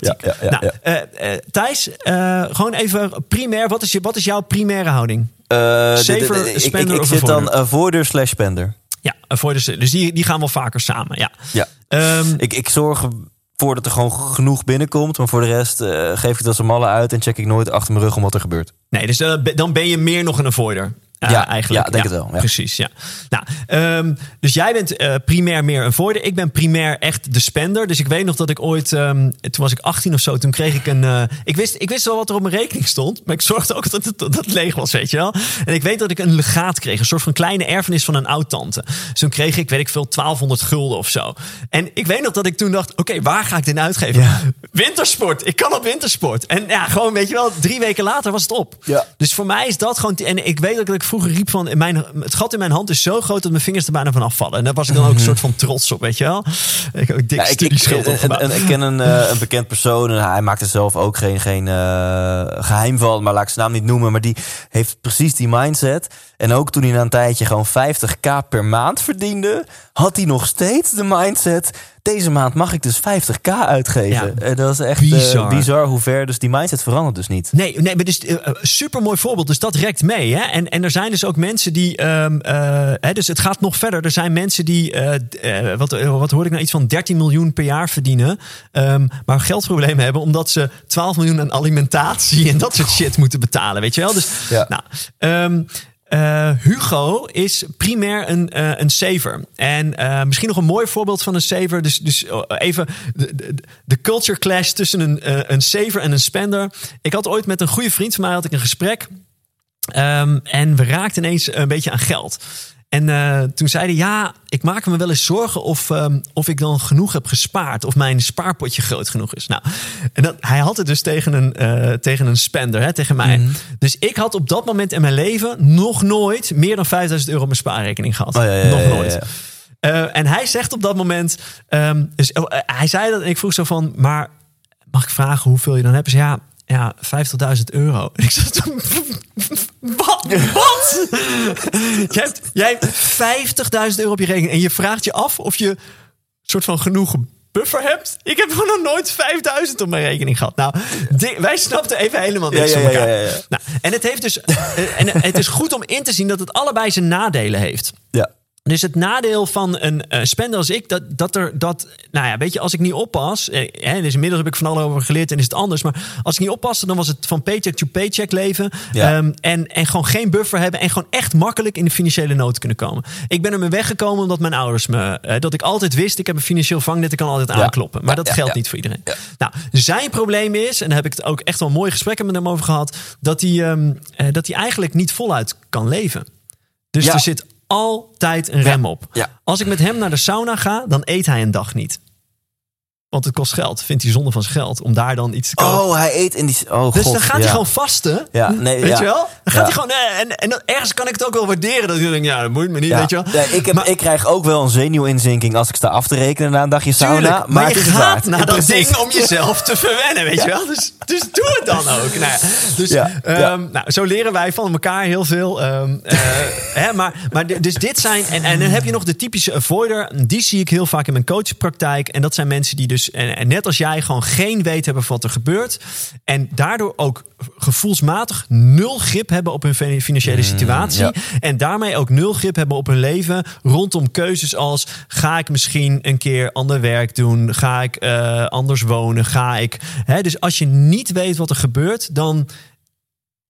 ja. ja, ja, nou, eh, eh, Thijs, eh, gewoon even primair. Wat is, je, wat is jouw primaire houding? Saver, ik- ik, ik, zit dan avoider slash spender. Ja, avoiders. Dus die, die gaan wel vaker samen. Ja. Ja. Ehm, Ik, ik zorg ervoor dat er gewoon genoeg binnenkomt. Maar voor de rest geef ik het als een malle uit. En check ik nooit achter mijn rug om wat er gebeurt. Nee, dus dan ben je meer nog een avoider. Ja, eigenlijk. ja, denk het wel. Precies, ja. Nou, ehm, dus jij bent eh, primair meer een voider. Ik ben primair echt de spender. Dus ik weet nog dat ik ooit, ehm, toen was ik 18 of zo, toen kreeg ik een. eh, ik, wist, ik wist wel wat er op mijn rekening stond, maar ik zorgde ook dat het, dat het leeg was, weet je wel. En ik weet dat ik een legaat kreeg, een soort van kleine erfenis van een oud-tante. Dus toen kreeg ik, weet ik veel, 1200 gulden of zo. En ik weet nog dat ik toen dacht: oké, waar ga ik dit uitgeven? Ja. Wintersport. Ik kan op wintersport. En ja, gewoon, weet je wel, drie weken later was het op. Ja. Dus voor mij is dat gewoon. En ik weet dat ik vroeger riep van. in Mijn, het gat in mijn hand is zo groot dat mijn vingers er bijna van afvallen. En daar was ik dan ook een soort van trots op, weet je wel. Ik heb ook dik Ja, ik, ik, studieschuld en- opgebouwd. en- en ik ken een, eh, een bekend persoon en hij maakt er zelf ook geen, geen eh, geheim van, maar laat ik zijn naam niet noemen. Maar die heeft precies die mindset. En ook toen hij na een tijdje gewoon 50k per maand verdiende, had hij nog steeds de mindset. Deze maand mag ik dus 50k uitgeven. Ja. En dat is echt eh, Bizar. bizar hoe ver. Dus die mindset verandert dus niet. Nee, nee, maar dus uh, super mooi voorbeeld. Dus dat rekt mee. Hè? En, en er zijn dus ook mensen die. ehm, eh, hè, dus het gaat nog verder. Er zijn mensen die. eh, eh, wat, eh, wat hoorde ik nou? Iets van 13 miljoen per jaar verdienen. ehm, maar geldproblemen hebben. Omdat ze 12 miljoen aan alimentatie en dat soort shit moeten betalen. Weet je wel? Dus. Ja. Nou, ehm, eh, Hugo is primair een, eh, een saver. En eh, misschien nog een mooi voorbeeld van een saver. Dus, dus oh, even de, culture clash tussen een, een saver en een spender. Ik had ooit met een goede vriend van mij had ik een gesprek. Ehm, en we raakten ineens een beetje aan geld. En eh, toen zei hij, ja, ik maak me wel eens zorgen of, ehm, of ik dan genoeg heb gespaard. Of mijn spaarpotje groot genoeg is. Nou, en dat, hij had het dus tegen een, eh, tegen een spender, hè, tegen mij. Dus ik had op dat moment in mijn leven nog nooit meer dan 5000 euro op mijn spaarrekening gehad. Oh, ja, ja, nog nooit. ja. Eh, en hij zegt op dat moment, ehm, dus, oh, hij zei dat en ik vroeg zo van, maar mag ik vragen hoeveel je dan hebt? Dus ja, ja, 50.000 euro. En [LAUGHS] ik zat wat? Wat? jij hebt, jij hebt 50.000 euro op je rekening en je vraagt je af of je soort van genoeg buffer hebt. Ik heb gewoon nog nooit 5000 op mijn rekening gehad. Nou, wij snapten even helemaal niks Ja, ja, van elkaar. ja, ja. Nou, en het heeft dus, eh, en het is goed om in te zien dat het allebei zijn nadelen heeft. Ja. Dus het nadeel van een eh, spender als ik, dat, dat er dat, nou ja, weet je, als ik niet oppas, eh, hè, dus inmiddels heb ik van alles over geleerd en is het anders, maar als ik niet oppaste, dan was het van paycheck to paycheck leven Ja. Ehm, en, en gewoon geen buffer hebben en gewoon echt makkelijk in de financiële nood kunnen komen. Ik ben er mee weggekomen omdat mijn ouders me, eh, dat ik altijd wist, ik heb een financieel vangnet, ik kan altijd Ja. aankloppen, maar Ja, dat geldt niet voor iedereen. Nou, zijn probleem is, en daar heb ik het ook echt wel mooie gesprekken met hem over gehad, dat hij, ehm, eh, dat hij eigenlijk niet voluit kan leven. Dus Ja. er zit altijd een rem op. Als ik met hem naar de sauna ga, dan eet hij een dag niet. Want het kost geld. Vindt hij zonde van zijn geld om daar dan iets te kopen. Oh, hij eet in die... Oh, dus god, dan gaat ja. hij gewoon vasten. Ja, nee, weet ja. je wel? Dan gaat Ja. hij gewoon. eh, En, en ergens kan ik het ook wel waarderen. Dat ik denk, ja, dat moet me niet, weet je wel. Ja, ik, heb, Maar- ik krijg ook wel een zenuwinzinking als ik sta af te rekenen na een dagje sauna. Tuurlijk, maar, je het gaat naar dat ding om jezelf te verwennen, weet je wel. Dus, dus doe het dan ook. Nou, dus ehm. Nou, zo leren wij van elkaar heel veel. eh, [LAUGHS] hè, maar, maar dus dit zijn... En, en dan heb je nog de typische avoider. Die zie ik heel vaak in mijn coachpraktijk. En dat zijn mensen die dus, en, en net als jij, gewoon geen weet hebben van wat er gebeurt. En daardoor ook gevoelsmatig nul grip hebben op hun fin- financiële situatie. ja. En daarmee ook nul grip hebben op hun leven rondom keuzes als ga ik misschien een keer ander werk doen, ga ik eh, anders wonen, ga ik. Hè, dus als je niet weet wat er gebeurt, dan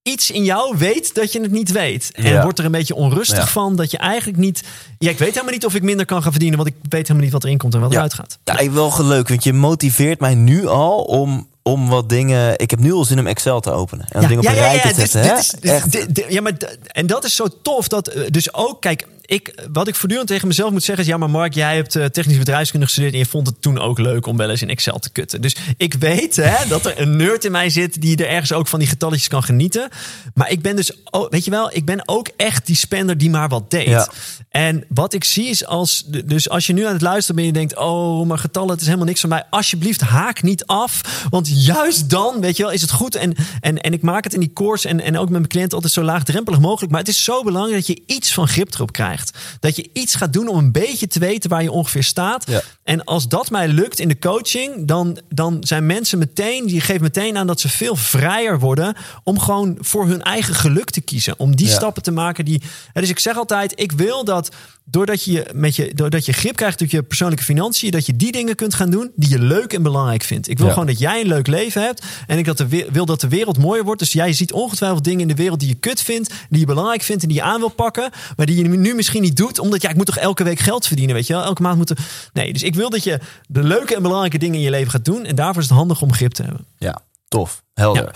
iets in jou weet dat je het niet weet. En Ja. wordt er een beetje onrustig Ja. van dat je eigenlijk niet. Ja, ik weet helemaal niet of ik minder kan gaan verdienen, want ik weet helemaal niet wat erin komt en wat Ja. eruit gaat. Ja, ik wel leuk, want je motiveert mij nu al om, om wat dingen... Ik heb nu al zin om Excel te openen. En dingen op een rijtje te dit- zetten. ja, maar en dat is zo tof. Dat, eh, dus ook, kijk, ik, wat ik voortdurend tegen mezelf moet zeggen is... ja, maar Mark, jij hebt eh, technisch bedrijfskunde gestudeerd... en je vond het toen ook leuk om wel eens in Excel te kutten. Dus ik weet hè, [LAUGHS] dat er een nerd in mij zit... die er ergens ook van die getalletjes kan genieten. Maar ik ben dus, oh, weet je wel... ik ben ook echt die spender die maar wat deed. Ja. En wat ik zie is als... Dus als je nu aan het luisteren bent en je denkt... oh, maar getallen, het is helemaal niks van mij. Alsjeblieft, haak niet af. Want juist dan, weet je wel, is het goed. En, en, en ik maak het in die course en, en ook met mijn cliënten altijd zo laagdrempelig mogelijk. Maar het is zo belangrijk dat je iets van grip erop krijgt. Dat je iets gaat doen om een beetje te weten waar je ongeveer staat. Ja. En als dat mij lukt in de coaching, dan, dan zijn mensen meteen, die geven meteen aan dat ze veel vrijer worden om gewoon voor hun eigen geluk te kiezen. Om die Ja. stappen te maken die. Dus ik zeg altijd, ik wil dat doordat je, met je, doordat je grip krijgt op je persoonlijke financiën, dat je die dingen kunt gaan doen die je leuk en belangrijk vindt. Ik wil Ja. gewoon dat jij een leuk leven hebt en ik dat de, wil dat de wereld mooier wordt. Dus jij ziet ongetwijfeld dingen in de wereld die je kut vindt, die je belangrijk vindt en die je aan wil pakken, maar die je nu misschien niet doet, omdat ja, ik moet toch elke week geld verdienen, weet je wel? Elke maand moeten. Nee, dus ik wil dat je de leuke en belangrijke dingen in je leven gaat doen en daarvoor is het handig om grip te hebben. Ja, tof. Helder.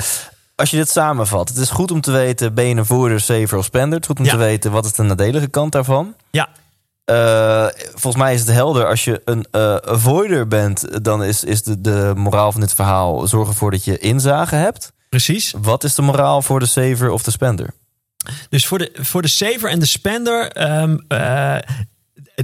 Als je dit samenvat, het is goed om te weten, ben je een voerder, saver of spender? Het is goed om Ja. te weten, wat is de nadelige kant daarvan? Ja, Eh, volgens mij is het helder, als je een eh avoider bent, dan is, is de, de moraal van dit verhaal, zorg ervoor dat je inzage hebt. precies. Wat is de moraal voor de saver of de spender? Dus voor de, voor de saver en de spender, ehm, eh,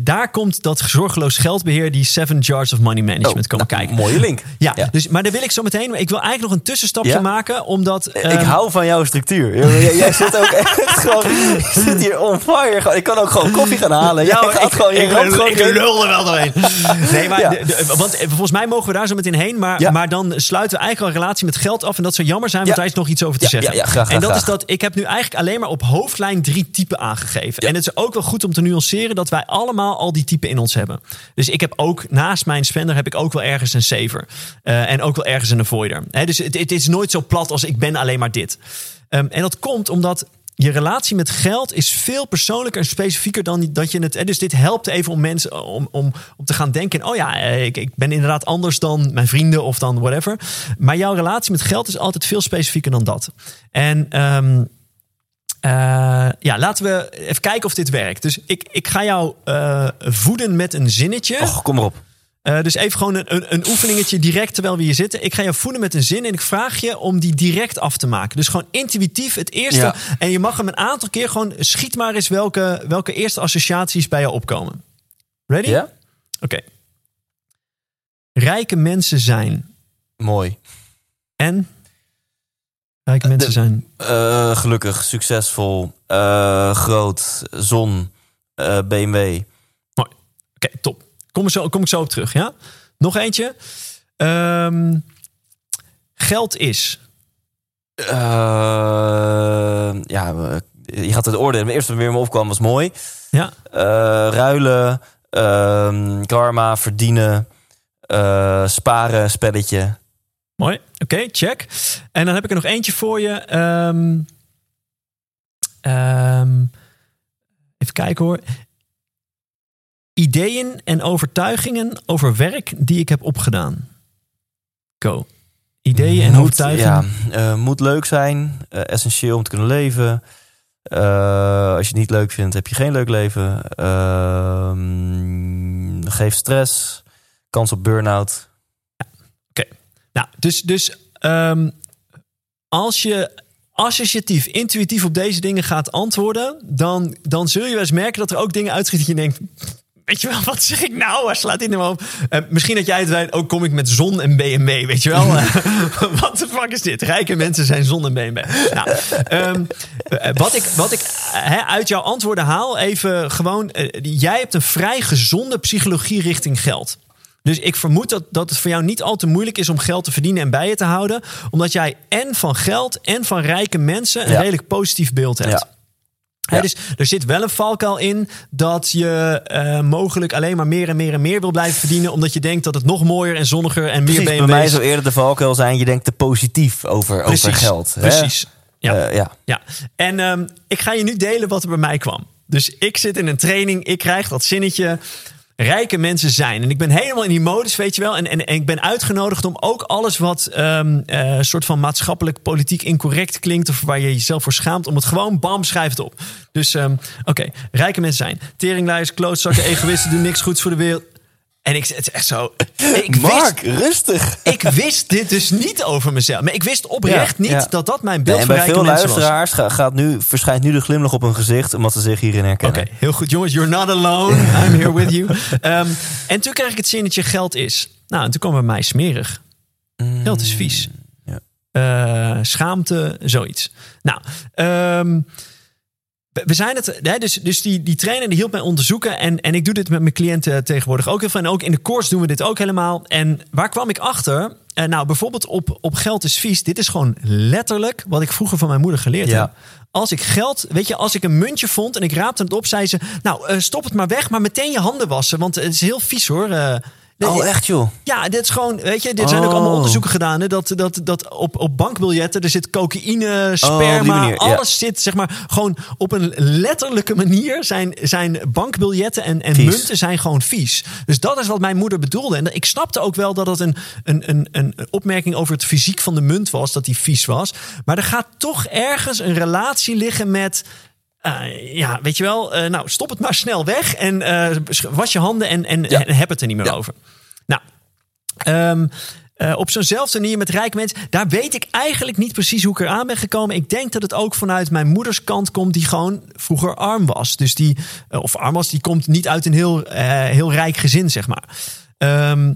daar komt dat zorgeloos geldbeheer, die Seven Jars of Money Management, komen nou, kijken. Mooie link. Ja, Ja. Dus, maar daar wil ik zo meteen. Ik wil eigenlijk nog een tussenstapje Ja? maken, omdat. ik ehm, hou van jouw structuur. Jij, jij [LAUGHS] zit ook echt gewoon, je zit hier on fire. Gewoon- Ik kan ook gewoon koffie gaan halen. Ja, gaat ik, gewoon, ik, gewoon ik lul er wel doorheen. Nee, maar Ja. de- de- want eh, volgens mij mogen we daar zo meteen heen. Maar, maar dan sluiten we eigenlijk al een relatie met geld af. En dat zou jammer zijn, want daar is nog iets over te zeggen. ja, ja, graag, en dat graag, is dat ik heb nu eigenlijk alleen maar op hoofdlijn drie typen aangegeven. En het is ook wel goed om te nuanceren dat wij allemaal al die typen in ons hebben. Dus ik heb ook naast mijn spender heb ik ook wel ergens een saver. Eh, en ook wel ergens een avoider. Hè, dus het, is nooit zo plat als ik ben alleen maar dit. Ehm, en dat komt omdat je relatie met geld is veel persoonlijker en specifieker dan dat je het. Dus dit helpt even om mensen om, om, te gaan denken: oh ja, eh, ik, ik ben inderdaad anders dan mijn vrienden of dan whatever. Maar jouw relatie met geld is altijd veel specifieker dan dat. En eh, ja, laten we even kijken of dit werkt. Dus ik, ik ga jou eh, voeden met een zinnetje. Och, kom maar op. Eh, dus even gewoon een, een, een oefeningetje direct terwijl we hier zitten. Ik ga je voeden met een zin en ik vraag je om die direct af te maken. Dus gewoon intuïtief het eerste. Ja. En je mag hem een aantal keer gewoon schiet maar eens welke, welke eerste associaties bij je opkomen. Ready? Ja? Oké. Rijke mensen zijn. Mooi. En? Rijke mensen de- zijn. Eh, gelukkig, succesvol, eh, groot, zon, eh, BMW. Oké, top. Kom, zo, kom ik zo op terug, ja? Nog eentje. Ehm, geld is. Ja, je gaat het oordelen. Het eerste wat weer me opkwam was mooi. Ja, ruilen, ehm, karma, verdienen, sparen, spelletje. Mooi. Oké, check. En dan heb ik er nog eentje voor je. Ehm, ehm, even kijken hoor. Ideeën en overtuigingen over werk die ik heb opgedaan. Go. Ideeën en Moet- overtuigingen. Ja, eh, moet leuk zijn, eh, essentieel om te kunnen leven. Eh, als je het niet leuk vindt, heb je geen leuk leven. Ehm, geeft stress, kans op burn-out. Nou, dus, dus ehm, als je associatief, intuïtief op deze dingen gaat antwoorden, dan, dan zul je wel eens merken dat er ook dingen uitschieten dat je denkt. Weet je wel, [LAUGHS] wat zeg ik nou? Waar slaat dit nou op? Eh, misschien dat jij het weet, ook kom ik met zon en BMW, weet je wel? [LAUGHS] [LAUGHS] wat de fuck is dit? Rijke mensen zijn zon en BMW. Nou, eh, wat ik, wat ik uit jouw antwoorden haal, even gewoon... eh, jij hebt een vrij gezonde psychologie richting geld. Dus ik vermoed dat, dat het voor jou niet al te moeilijk is om geld te verdienen en bij je te houden. Omdat jij en van geld en van rijke mensen een Ja. redelijk positief beeld hebt. Ja. Hè, Ja. dus er zit wel een valkuil in dat je eh, mogelijk alleen maar meer en meer en meer wil blijven verdienen. Omdat je denkt dat het nog mooier en zonniger en meer Precies, bij BMW's... mij zou eerder de valkuil zijn, je denkt te positief over, over geld. hè? Precies. Ja. Eh, ja. Ja, en ehm, ik ga je nu delen wat er bij mij kwam. Dus ik zit in een training, ik krijg dat zinnetje. Rijke mensen zijn. En ik ben helemaal in die modus, weet je wel. En, en, en ik ben uitgenodigd om ook alles wat eh, soort van maatschappelijk politiek incorrect klinkt. of waar je jezelf voor schaamt. om het gewoon bam, schrijf het op. Dus ehm, oké, rijke mensen zijn. Teringlijers, klootzakken, egoïsten, doen niks goeds voor de wereld. En ik, het is echt zo. Ik Mark, wist, rustig. ik wist dit dus niet over mezelf. Maar ik wist oprecht Ja, niet ja. dat dat mijn beeld en van bij veel was. luisteraars ga- gaat nu, verschijnt nu de glimlach op hun gezicht, omdat ze zich hierin herkennen. Oké, heel goed. Jongens, you're not alone. I'm here with you. Ehm, en toen kreeg ik het zinnetje geld is. Nou, en toen kwam bij mij smerig. Geld is vies. ja. Eh, schaamte, zoiets. Nou, ehm, we zijn het, hè, dus, dus die, die trainer die hielp mij onderzoeken. En, en ik doe dit met mijn cliënten tegenwoordig ook heel veel. En ook in de course doen we dit ook helemaal. En waar kwam ik achter? Eh, nou, bijvoorbeeld op, op geld is vies. Dit is gewoon letterlijk wat ik vroeger van mijn moeder geleerd Ja. heb. Als ik geld, weet je, als ik een muntje vond en ik raapte het op, zei ze: Nou, eh, stop het maar weg, maar meteen je handen wassen. Want het is heel vies hoor. Eh, Oh, echt joh? ja, dit is gewoon, weet je, dit zijn ook Oh. allemaal onderzoeken gedaan. Hè, dat, dat, dat op, op bankbiljetten, er zit cocaïne, Oh, sperma, ja. alles zit, zeg maar, gewoon op een letterlijke manier zijn, zijn bankbiljetten en, en Vies. munten zijn gewoon vies. Dus dat is wat mijn moeder bedoelde. En ik snapte ook wel dat het een, een, een, een opmerking over het fysiek van de munt was, dat die vies was. Maar er gaat toch ergens een relatie liggen met. eh, ja, weet je wel, eh, nou stop het maar snel weg en eh, was je handen en, en, Ja. en heb het er niet meer Ja. over. Nou, Ehm, eh, op zo'nzelfde manier met rijke mensen. Daar weet ik eigenlijk niet precies hoe ik eraan ben gekomen. Ik denk dat het ook vanuit mijn moeders kant komt, die gewoon vroeger arm was. Dus die, eh, of arm was, die komt niet uit een heel, eh, heel rijk gezin, zeg maar. Ehm,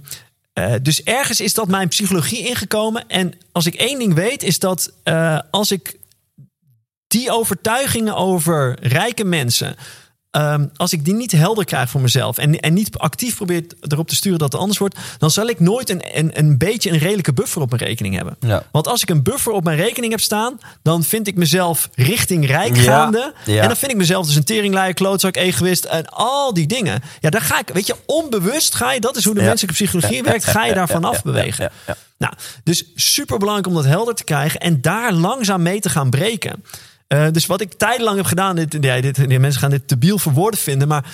eh, dus ergens is dat mijn psychologie ingekomen. En als ik één ding weet, is dat als ik die overtuigingen over rijke mensen. Ehm, als ik die niet helder krijg voor mezelf en, en niet actief probeer erop te sturen dat het anders wordt, dan zal ik nooit een, een, een beetje een redelijke buffer op mijn rekening hebben. Ja. Want als ik een buffer op mijn rekening heb staan, dan vind ik mezelf richting rijk Ja, gaande. ja. En dan vind ik mezelf dus een teringleier, klootzak, egoïst en al die dingen. Ja, daar ga ik, weet je, onbewust ga je, dat is hoe de menselijke psychologie werkt, ga je daarvan afbewegen. Nou, dus super belangrijk om dat helder te krijgen en daar langzaam mee te gaan breken. Eh, dus wat ik tijdenlang heb gedaan, dit, ja, dit, die mensen gaan dit te biel voor woorden vinden, maar.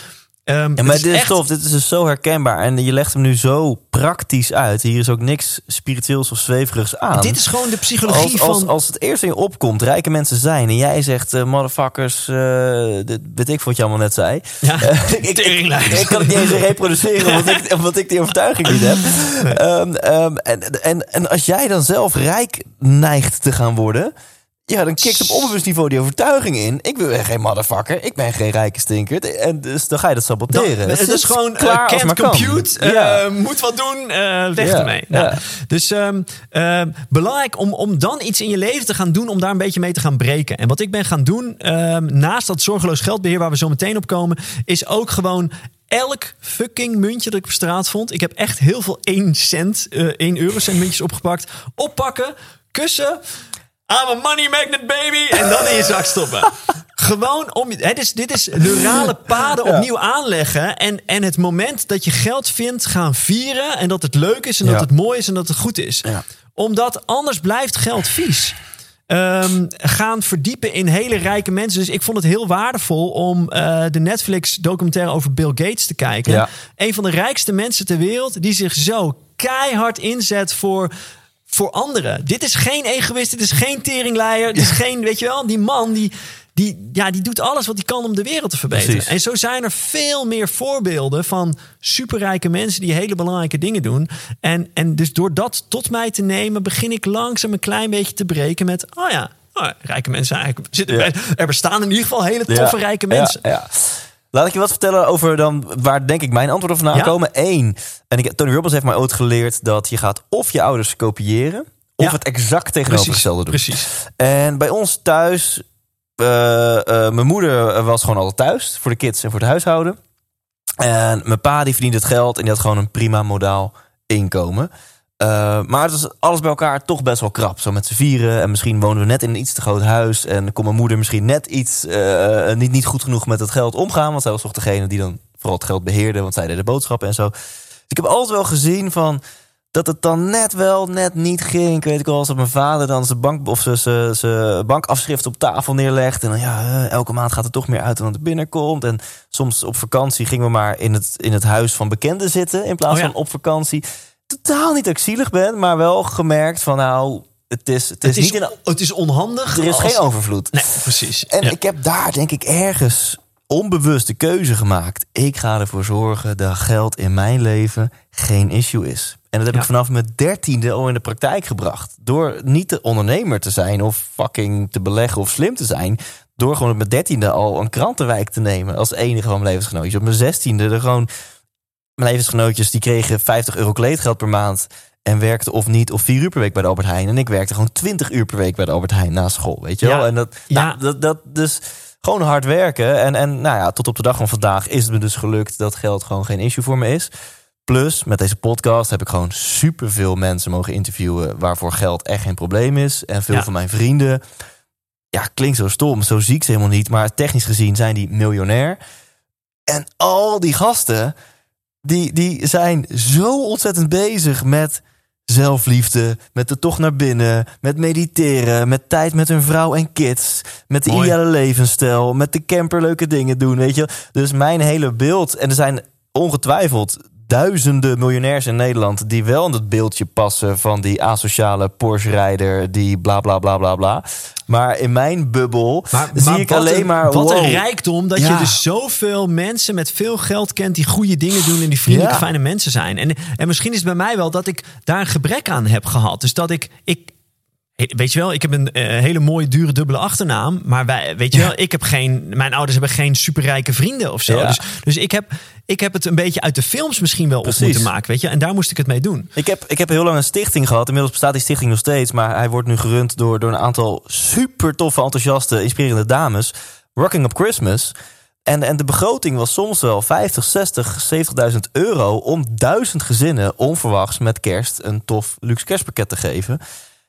ehm, Ja, maar is dit is echt- tof. Dit is dus zo herkenbaar. En je legt hem nu zo praktisch uit. Hier is ook niks spiritueels of zweverigs aan. Dit is gewoon de psychologie als, als, van. als het eerst in je opkomt, rijke mensen zijn... en jij zegt, eh, motherfuckers, eh, dit weet ik wat je allemaal net zei. Ja, [LAUGHS] ik, ik, ik kan het niet eens reproduceren, omdat ik, [LAUGHS] omdat ik die overtuiging niet heb. Ehm, ehm, en, en, en als jij dan zelf rijk neigt te gaan worden... Ja, dan kikt op onbewust niveau die overtuiging in. Ik ben geen motherfucker. Ik ben geen rijke stinker. En dus dan ga je dat Dan, saboteren. het is gewoon klaar uh, can't compute, eh, Ja. moet wat doen, eh, weg Ja, ermee. Nou, ja. Dus ehm, ehm, belangrijk om, om dan iets in je leven te gaan doen om daar een beetje mee te gaan breken. En wat ik ben gaan doen, ehm, naast dat zorgeloos geldbeheer waar we zo meteen op komen, is ook gewoon elk fucking muntje dat ik op straat vond. Ik heb echt heel veel 1 cent, eh 1 eurocent muntjes opgepakt. Oppakken, kussen. I'm a money magnet baby. En dan in je zak stoppen. [LAUGHS] Gewoon om. Hè, dus dit is neurale paden [LAUGHS] opnieuw aanleggen. En, en het moment dat je geld vindt, gaan vieren. En dat het leuk is en dat Ja. het mooi is en dat het goed is. Ja. Omdat anders blijft geld vies. Ehm, gaan verdiepen in hele rijke mensen. Dus ik vond het heel waardevol om eh, de Netflix documentaire over Bill Gates te kijken. Ja. Een van de rijkste mensen ter wereld die zich zo keihard inzet voor, voor anderen. Dit is geen egoïst, dit is geen teringleier. Dit is geen, weet je wel, die man die, die, ja, die doet alles wat hij kan om de wereld te verbeteren. Precies. En zo zijn er veel meer voorbeelden van superrijke mensen die hele belangrijke dingen doen. En, en dus door dat tot mij te nemen, begin ik langzaam een klein beetje te breken met, oh ja, oh, rijke mensen eigenlijk zitten Ja. Er bestaan in ieder geval hele toffe Ja, rijke mensen. Ja, Laat ik je wat vertellen over dan waar denk ik mijn antwoord over na Ja. komen. Eén, en ik, Tony Robbins heeft mij ooit geleerd dat je gaat of je ouders kopiëren of Ja. het exact tegenovergestelde doen. Precies. En bij ons thuis, eh, eh, mijn moeder was gewoon altijd thuis voor de kids en voor het huishouden. En mijn pa die verdiende het geld en die had gewoon een prima modaal inkomen. Eh, maar het was alles bij elkaar toch best wel krap. Zo met z'n vieren. En misschien woonden we net in een iets te groot huis. En kon mijn moeder misschien net iets eh, niet, niet goed genoeg met het geld omgaan. Want zij was toch degene die dan vooral het geld beheerde. Want zij deed de boodschappen en zo. Dus ik heb altijd wel gezien van dat het dan net wel, net niet ging. Ik weet ik wel, als dat mijn vader dan zijn bank of zijn- bankafschrift op tafel neerlegt. En dan ja, eh, elke maand gaat er toch meer uit dan het er binnenkomt. En soms op vakantie gingen we maar in het, in het huis van bekenden zitten. In plaats Oh ja. van op vakantie. Totaal niet dat ik zielig ben, maar wel gemerkt van nou, het is, het is, Het is, niet in, het is onhandig. er is als- geen overvloed. Nee, precies. En Ja. ik heb daar denk ik ergens onbewust de keuze gemaakt. Ik ga ervoor zorgen dat geld in mijn leven geen issue is. En dat heb Ja. ik vanaf mijn dertiende al in de praktijk gebracht. Door niet de ondernemer te zijn of fucking te beleggen of slim te zijn. Door gewoon op mijn dertiende al een krantenwijk te nemen als enige van mijn levensgenootjes. Op mijn zestiende er gewoon... Mijn levensgenootjes die kregen 50 euro kleedgeld per maand. En werkten of niet of vier uur per week bij de Albert Heijn. En ik werkte gewoon 20 uur per week bij de Albert Heijn na school. Weet je wel? Ja. En dat, Ja. nou, dat, dat, dus gewoon hard werken. En, en nou ja, tot op de dag van vandaag is het me dus gelukt dat geld gewoon geen issue voor me is. Plus, met deze podcast heb ik gewoon superveel mensen mogen interviewen waarvoor geld echt geen probleem is. En veel Ja. van mijn vrienden, ja, klinkt zo stom, zo zie ik ze helemaal niet. Maar technisch gezien zijn die miljonair. En al die gasten, die, die zijn zo ontzettend bezig met zelfliefde, met de tocht naar binnen, met mediteren, met tijd met hun vrouw en kids, met de Mooi. ideale levensstijl, met de camper leuke dingen doen, weet je. Dus mijn hele beeld, en er zijn ongetwijfeld duizenden miljonairs in Nederland die wel in het beeldje passen van die asociale Porsche-rijder, die bla bla bla bla bla. Maar in mijn bubbel zie ik alleen een, maar Wat wow. een rijkdom dat je dus zoveel mensen met veel geld kent... die goede dingen doen en die vriendelijke, Ja. fijne mensen zijn. En, en misschien is het bij mij wel dat ik daar een gebrek aan heb gehad. Dus dat ik... ik Weet je wel, ik heb een eh, hele mooie, dure dubbele achternaam. Maar wij, weet je wel, ik heb geen. Mijn ouders hebben geen superrijke vrienden of zo. Ja. Dus, dus ik, heb, ik heb het een beetje uit de films misschien wel Precies. op moeten maken. Weet je, en daar moest ik het mee doen. Ik heb, ik heb heel lang een stichting gehad. Inmiddels bestaat die stichting nog steeds. Maar hij wordt nu gerund door, door een aantal super toffe, enthousiaste, inspirerende dames. Rocking Up Christmas. En, en de begroting was soms wel 50, 60, 70.000 euro om duizend gezinnen onverwachts met kerst een tof luxe kerstpakket te geven.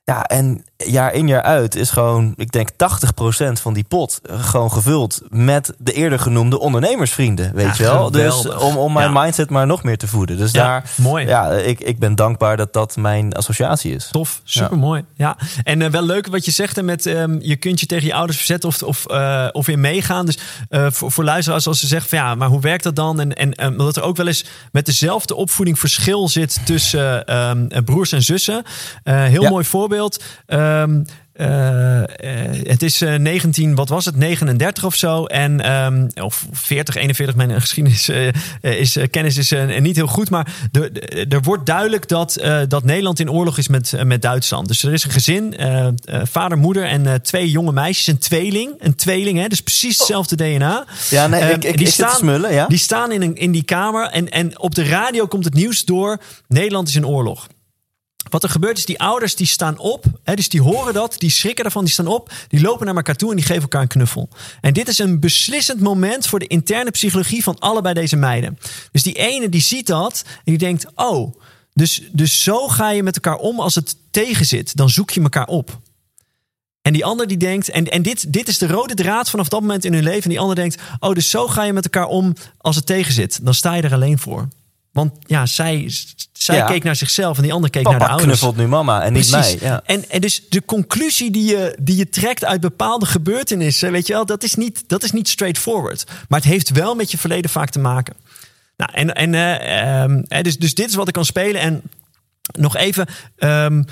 Ja, en jaar in jaar uit is gewoon, ik denk 80% van die pot eh, gewoon gevuld met de eerder genoemde ondernemersvrienden. Weet Ja, je wel? Dus om, om mijn Ja. mindset maar nog meer te voeden. Dus Ja, daar, mooi. Ja, ik, ik ben dankbaar dat dat mijn associatie is. Tof, super mooi. Ja. En eh, wel leuk wat je zegt hè, met ehm, je kunt je tegen je ouders verzetten of, of, eh, of weer meegaan. Dus voor, voor luisteraars als ze zeggen van ja, maar hoe werkt dat dan? En, en eh, dat er ook wel eens met dezelfde opvoeding verschil zit tussen ehm, eh, broers en zussen. Heel mooi voorbeeld. Ehm, eh, eh, het is eh, 19, wat was het, 39 of zo. En, ehm, of 40, 41, mijn geschiedenis eh, eh, is, eh, kennis is eh, niet heel goed. Maar er- wordt duidelijk dat, eh, dat Nederland in oorlog is met, eh, met Duitsland. Dus er is een gezin, eh, eh, vader, moeder en eh, twee jonge meisjes. Een tweeling, een tweeling, hè, dus precies hetzelfde DNA. Ja, nee, Ehm, ik, ik, die ik te smullen, ja. Die staan in, een, in die kamer en, en op de radio komt het nieuws door. Nederland is in oorlog. Wat er gebeurt is, die ouders die staan op. Hè, dus die horen dat, die schrikken ervan, die staan op. Die lopen naar elkaar toe en die geven elkaar een knuffel. En dit is een beslissend moment voor de interne psychologie van allebei deze meiden. Dus die ene die ziet dat en die denkt, oh, dus, dus zo ga je met elkaar om als het tegen zit. Dan zoek je elkaar op. En die ander die denkt, en, en dit, dit is de rode draad vanaf dat moment in hun leven. En die ander denkt, oh, dus zo ga je met elkaar om als het tegen zit. Dan sta je er alleen voor. Want ja, zij, zij Ja. keek naar zichzelf en die ander keek naar de ouders. knuffelt nu mama en niet mij. Ja. En, en dus de conclusie die je, die je trekt uit bepaalde gebeurtenissen, weet je wel, dat is, niet, dat is niet straightforward. Maar het heeft wel met je verleden vaak te maken. Nou, en, en eh, ehm, dus, dus dit is wat ik kan spelen. En nog even. ehm,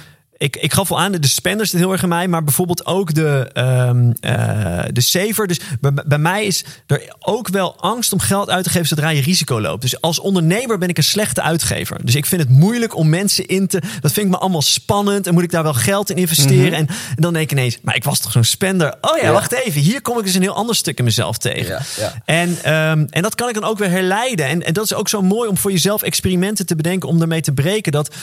ik, ik gaf wel aan, de spenders zit heel erg in mij, maar bijvoorbeeld ook de, ehm, eh, de saver. Dus bij, bij mij is er ook wel angst om geld uit te geven zodra je risico loopt. Dus als ondernemer ben ik een slechte uitgever. Dus ik vind het moeilijk om mensen in te. Dat vind ik me allemaal spannend. En moet ik daar wel geld in investeren? en, en dan denk ik ineens, maar ik was toch zo'n spender? Oh ja, Ja. wacht even. Hier kom ik dus een heel ander stuk in mezelf tegen. Ja, ja. En, ehm, en dat kan ik dan ook weer herleiden. En, en dat is ook zo mooi om voor jezelf experimenten te bedenken om daarmee te breken. Dat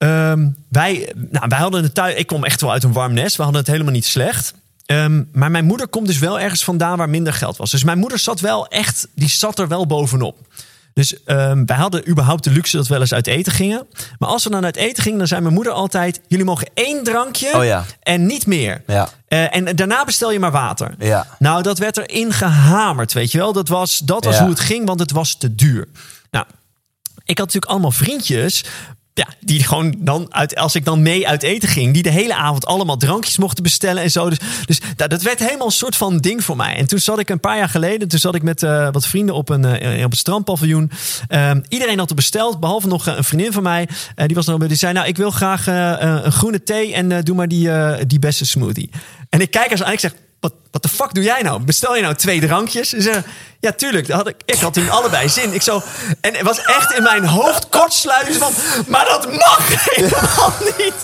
ehm, wij, nou, wij hadden het thuis. Ik kom echt wel uit een warm nest. We hadden het helemaal niet slecht. Ehm, maar mijn moeder komt dus wel ergens vandaan waar minder geld was. Dus mijn moeder zat wel echt, die zat er wel bovenop. Dus ehm, wij hadden überhaupt de luxe dat we wel eens uit eten gingen. Maar als we dan uit eten gingen, dan zei mijn moeder altijd: jullie mogen één drankje Oh ja. en niet meer. Ja. Eh, en daarna bestel je maar water. Ja. Nou, dat werd erin gehamerd, weet je wel. Dat was, dat was hoe het ging, want het was te duur. Nou, ik had natuurlijk allemaal vriendjes. Ja, die gewoon dan, uit, als ik dan mee uit eten ging, die de hele avond allemaal drankjes mochten bestellen en zo. Dus, dus dat, werd helemaal een soort van ding voor mij. En toen zat ik een paar jaar geleden, toen zat ik met eh, wat vrienden op een, eh, op een strandpaviljoen. Ehm, iedereen had er besteld, behalve nog eh, een vriendin van mij. Die was nog, die zei, nou, ik wil graag een groene thee en doe maar die, die beste smoothie. En ik kijk en ik zeg, wat, wat de fuck doe jij nou? Bestel je nou twee drankjes? Ze ja, tuurlijk. Dat had ik, ik had in allebei zin. Ik zo, en het was echt in mijn hoofd kortsluiten van... Maar dat mag helemaal niet.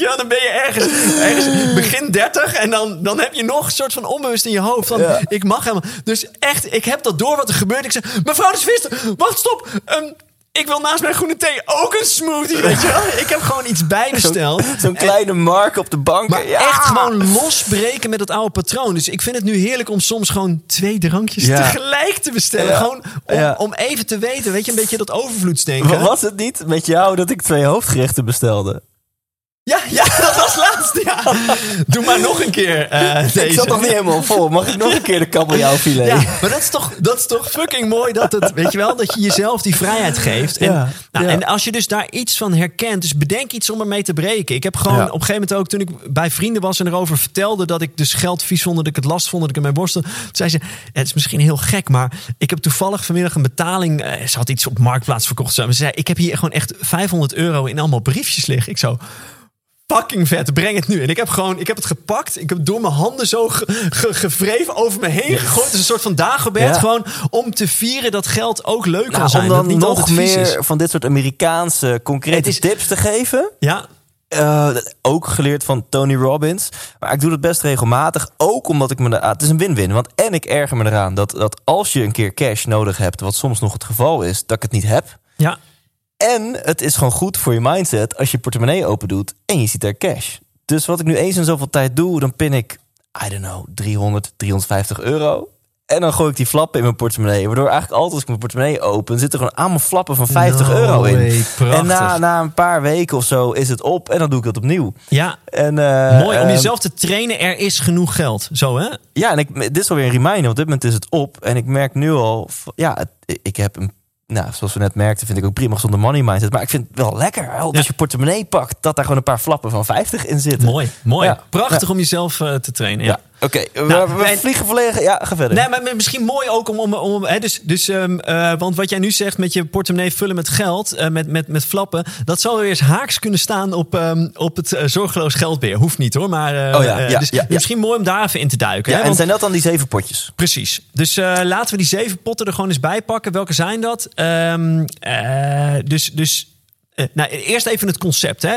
Wel, dan ben je ergens, ergens begin 30... en dan, dan heb je nog een soort van onbewust in je hoofd van... Ja. ik mag helemaal... Dus echt, ik heb dat door wat er gebeurt. Ik zeg, mevrouw de Visser, wacht, stop. Ehm, ik wil naast mijn groene thee ook een smoothie, weet je wel? Ik heb gewoon iets bijbesteld. [LAUGHS] Zo'n kleine mark op de bank. Maar ja. echt gewoon losbreken met dat oude patroon. Dus ik vind het nu heerlijk om soms gewoon twee drankjes Ja. tegelijk te bestellen. Ja. Gewoon om, om even te weten, weet je, een beetje dat overvloedsdenken. Was het niet met jou dat ik twee hoofdgerechten bestelde? Ja, ja, [LAUGHS] dat was laatst. Ja. Doe maar nog een keer eh, [LAUGHS] deze. Ik zat nog niet helemaal vol. Mag ik nog een keer de kabeljauwfilet? Ja, [LAUGHS] maar dat is, toch, dat is toch fucking mooi dat het, weet je wel, dat je jezelf die vrijheid geeft. En, Ja, nou, ja. en als je dus daar iets van herkent, dus bedenk iets om ermee te breken. Ik heb gewoon Ja. op een gegeven moment ook, toen ik bij vrienden was en erover vertelde dat ik dus geld vies vond, dat ik het last vond, dat ik in mijn. Toen zei ze, het is misschien heel gek, maar ik heb toevallig vanmiddag een betaling, eh, ze had iets op Marktplaats verkocht. Ze zei, ik heb hier gewoon echt 500 euro in allemaal briefjes liggen. Ik zo, fucking vet, breng het nu. En ik heb gewoon, ik heb het gepakt. Ik heb door mijn handen zo ge- ge- gevreven over me heen gegooid. Het is een soort van Dagobert. Ja. Gewoon om te vieren dat geld ook leuk kan Nou, zijn. om dat dan niet nog meer is. van dit soort Amerikaanse concrete is- tips te geven. Ja, Eh, dat- ook geleerd van Tony Robbins. Maar ik doe het best regelmatig. Ook omdat ik me... er- ah, het is een win-win. Want en ik erger me eraan dat, dat als je een keer cash nodig hebt... wat soms nog het geval is, dat ik het niet heb. ja. En het is gewoon goed voor je mindset als je portemonnee open doet en je ziet daar cash. Dus wat ik nu eens in zoveel tijd doe, dan pin ik, I don't know, 300, 350 euro. En dan gooi ik die flappen in mijn portemonnee. Waardoor eigenlijk altijd als ik mijn portemonnee open, zitten er gewoon allemaal flappen van 50 No euro in. en na, na een paar weken of zo is het op en dan doe ik dat opnieuw. ja. En, eh, Mooi om ehm, jezelf te trainen. Er is genoeg geld. Zo hè? Ja, en ik, dit is alweer een reminder. Op dit moment is het op. En ik merk nu al, ja, ik heb een nou, zoals we net merkten, vind ik ook prima zonder money mindset. Maar ik vind het wel lekker. wel, Als Ja. je portemonnee pakt, dat daar gewoon een paar flappen van 50 in zitten. Mooi, mooi. Ja. Prachtig om jezelf eh, te trainen. Ja. Oké. we- Nou, we en- vliegen volledig. Ja, ga verder. Nee, maar misschien mooi ook om. om, om hè, dus, dus, ehm, eh, want wat jij nu zegt met je portemonnee vullen met geld, eh, met, met, met flappen, dat zou weer eens haaks kunnen staan op, ehm, op het eh, zorgeloos geldbeheer. Hoeft niet hoor, maar. Oh ja, ja, dus ja, ja. misschien mooi om daar even in te duiken. ja, hè, en zijn dat dan die zeven potjes? Precies. Dus laten we die zeven potten er gewoon eens bij pakken. Welke zijn dat? Ehm, eh, dus dus nou, eerst even het concept. Hè.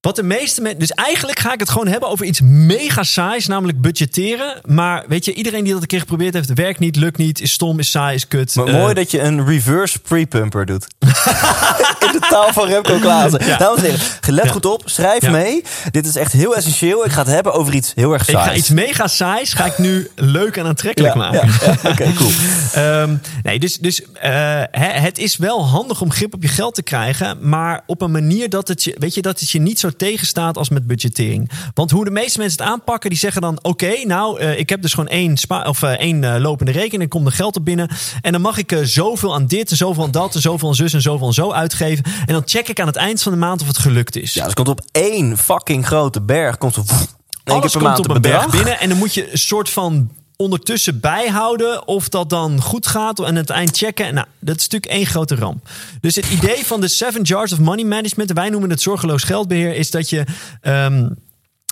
Wat de meeste mensen. Dus eigenlijk ga ik het gewoon hebben over iets mega saais, namelijk budgetteren. Maar weet je, iedereen die dat een keer geprobeerd heeft, werkt niet, lukt niet, is stom, is saai, is kut. Maar Eh, mooi dat je een reverse pre-pumper doet. [LAUGHS] In de taal van Remco Klaassen. Ja. Dames en heren, let Ja. goed op. Schrijf Ja. mee. Dit is echt heel essentieel. Ik ga het hebben over iets heel erg ik saais. ga iets mega saais, ga ik nu leuk en aantrekkelijk maken. Oké, cool. [LAUGHS] Ehm, nee, dus, dus eh, hè, het is wel handig om grip op je geld te krijgen, maar op een manier dat het je, weet je, dat het je niet zo tegenstaat als met budgettering. Want hoe de meeste mensen het aanpakken, die zeggen dan: Oké, nou, eh, ik heb dus gewoon één, spa of, eh, één eh, lopende rekening, er komt er geld op binnen. En dan mag ik zoveel aan dit en zoveel aan dat en zoveel aan zus en zoveel aan zo uitgeven. En dan check ik aan het eind van de maand of het gelukt is. Ja, dus komt op één fucking grote berg. Komt keer Alles komt maand op een berg binnen en dan moet je een soort van ondertussen bijhouden of dat dan goed gaat en aan het eind checken. Nou, dat is natuurlijk één grote ramp. Dus het idee van de Seven Jars of Money Management, en wij noemen het zorgeloos geldbeheer, is dat je ehm,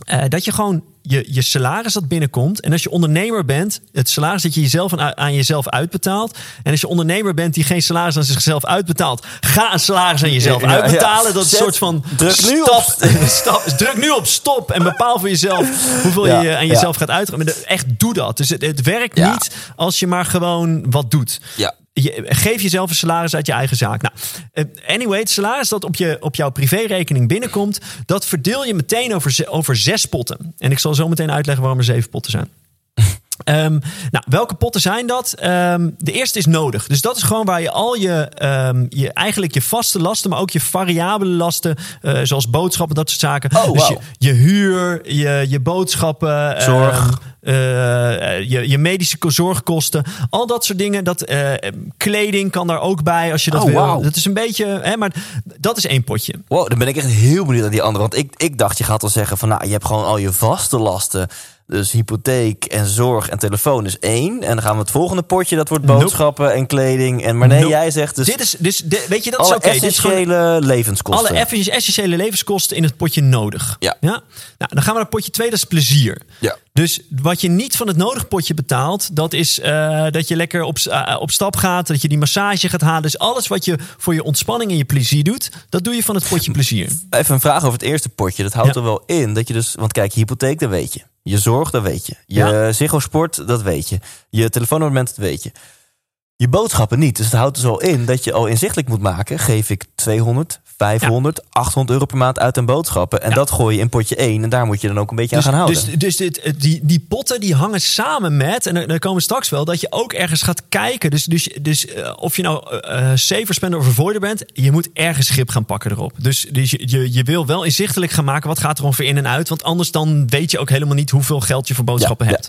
eh, dat je gewoon je, je salaris dat binnenkomt. En als je ondernemer bent, het salaris dat je jezelf aan, aan jezelf uitbetaalt. En als je ondernemer bent die geen salaris aan zichzelf uitbetaalt, ga een salaris aan jezelf Ja, ja. uitbetalen. Dat is Zet- een soort van druk nu op- [LAUGHS] stap, druk nu op stop en bepaal voor jezelf hoeveel je aan ja. jezelf gaat uitgeven. Echt doe dat. Dus het, het werkt niet als je maar gewoon wat doet. Ja. Je, geef jezelf een salaris uit je eigen zaak. Nou, eh, anyway, het salaris dat op, je, op jouw privérekening binnenkomt, dat verdeel je meteen over, over zes potten. En ik zal zo meteen uitleggen waarom er zeven potten zijn. Ehm, nou, welke potten zijn dat? Ehm, de eerste is nodig. Dus dat is gewoon waar je al je, ehm, je eigenlijk je vaste lasten, maar ook je variabele lasten, eh, zoals boodschappen, dat soort zaken. Oh, dus wauw. je, je huur, je, je boodschappen, Zorg. eh, je, je medische zorgkosten, al dat soort dingen. Dat, eh, kleding kan daar ook bij als je dat Oh, wil. wauw. Dat is een beetje, hè, maar dat is één potje. Wow, dan ben ik echt heel benieuwd naar die andere. Want ik, ik dacht, je gaat al zeggen van, nou, je hebt gewoon al je vaste lasten. Dus hypotheek en zorg en telefoon is één. En dan gaan we het volgende potje, dat wordt Nope. boodschappen en kleding. En, maar nee, Nope. jij zegt dus Dit is, dus, de- weet je, dat is alle is essentiële levenskosten. Alle essentiële levenskosten in het potje nodig. Ja. Nou, dan gaan we naar potje 2, dat is plezier. Ja. Dus wat je niet van het nodig potje betaalt, dat is eh, dat je lekker op, eh, op stap gaat, dat je die massage gaat halen. Dus alles wat je voor je ontspanning en je plezier doet, dat doe je van het potje plezier. Even een vraag over het eerste potje. Dat houdt Ja. er wel in dat je dus... Want kijk, hypotheek, dat weet je. Je zorg, dat weet je. Je Ja. Ziggo Sport, dat weet je. Je telefoonabonnement, dat weet je. je boodschappen niet. Dus het houdt dus al in dat je al inzichtelijk moet maken. Geef ik 200, 500, 800 euro per maand uit aan boodschappen. En dat gooi je in potje 1. En daar moet je dan ook een beetje Dus, aan gaan houden. dus, dus dit, eh, die, die potten die hangen samen met, en daar komen we straks wel, dat je ook ergens gaat kijken. Dus, dus, dus eh, of je nou eh eh, saver spender of avoider bent, je moet ergens grip gaan pakken erop. Dus, dus je, je, je wil wel inzichtelijk gaan maken wat gaat er ongeveer in en uit. Want anders dan weet je ook helemaal niet hoeveel geld je voor boodschappen Ja, hebt.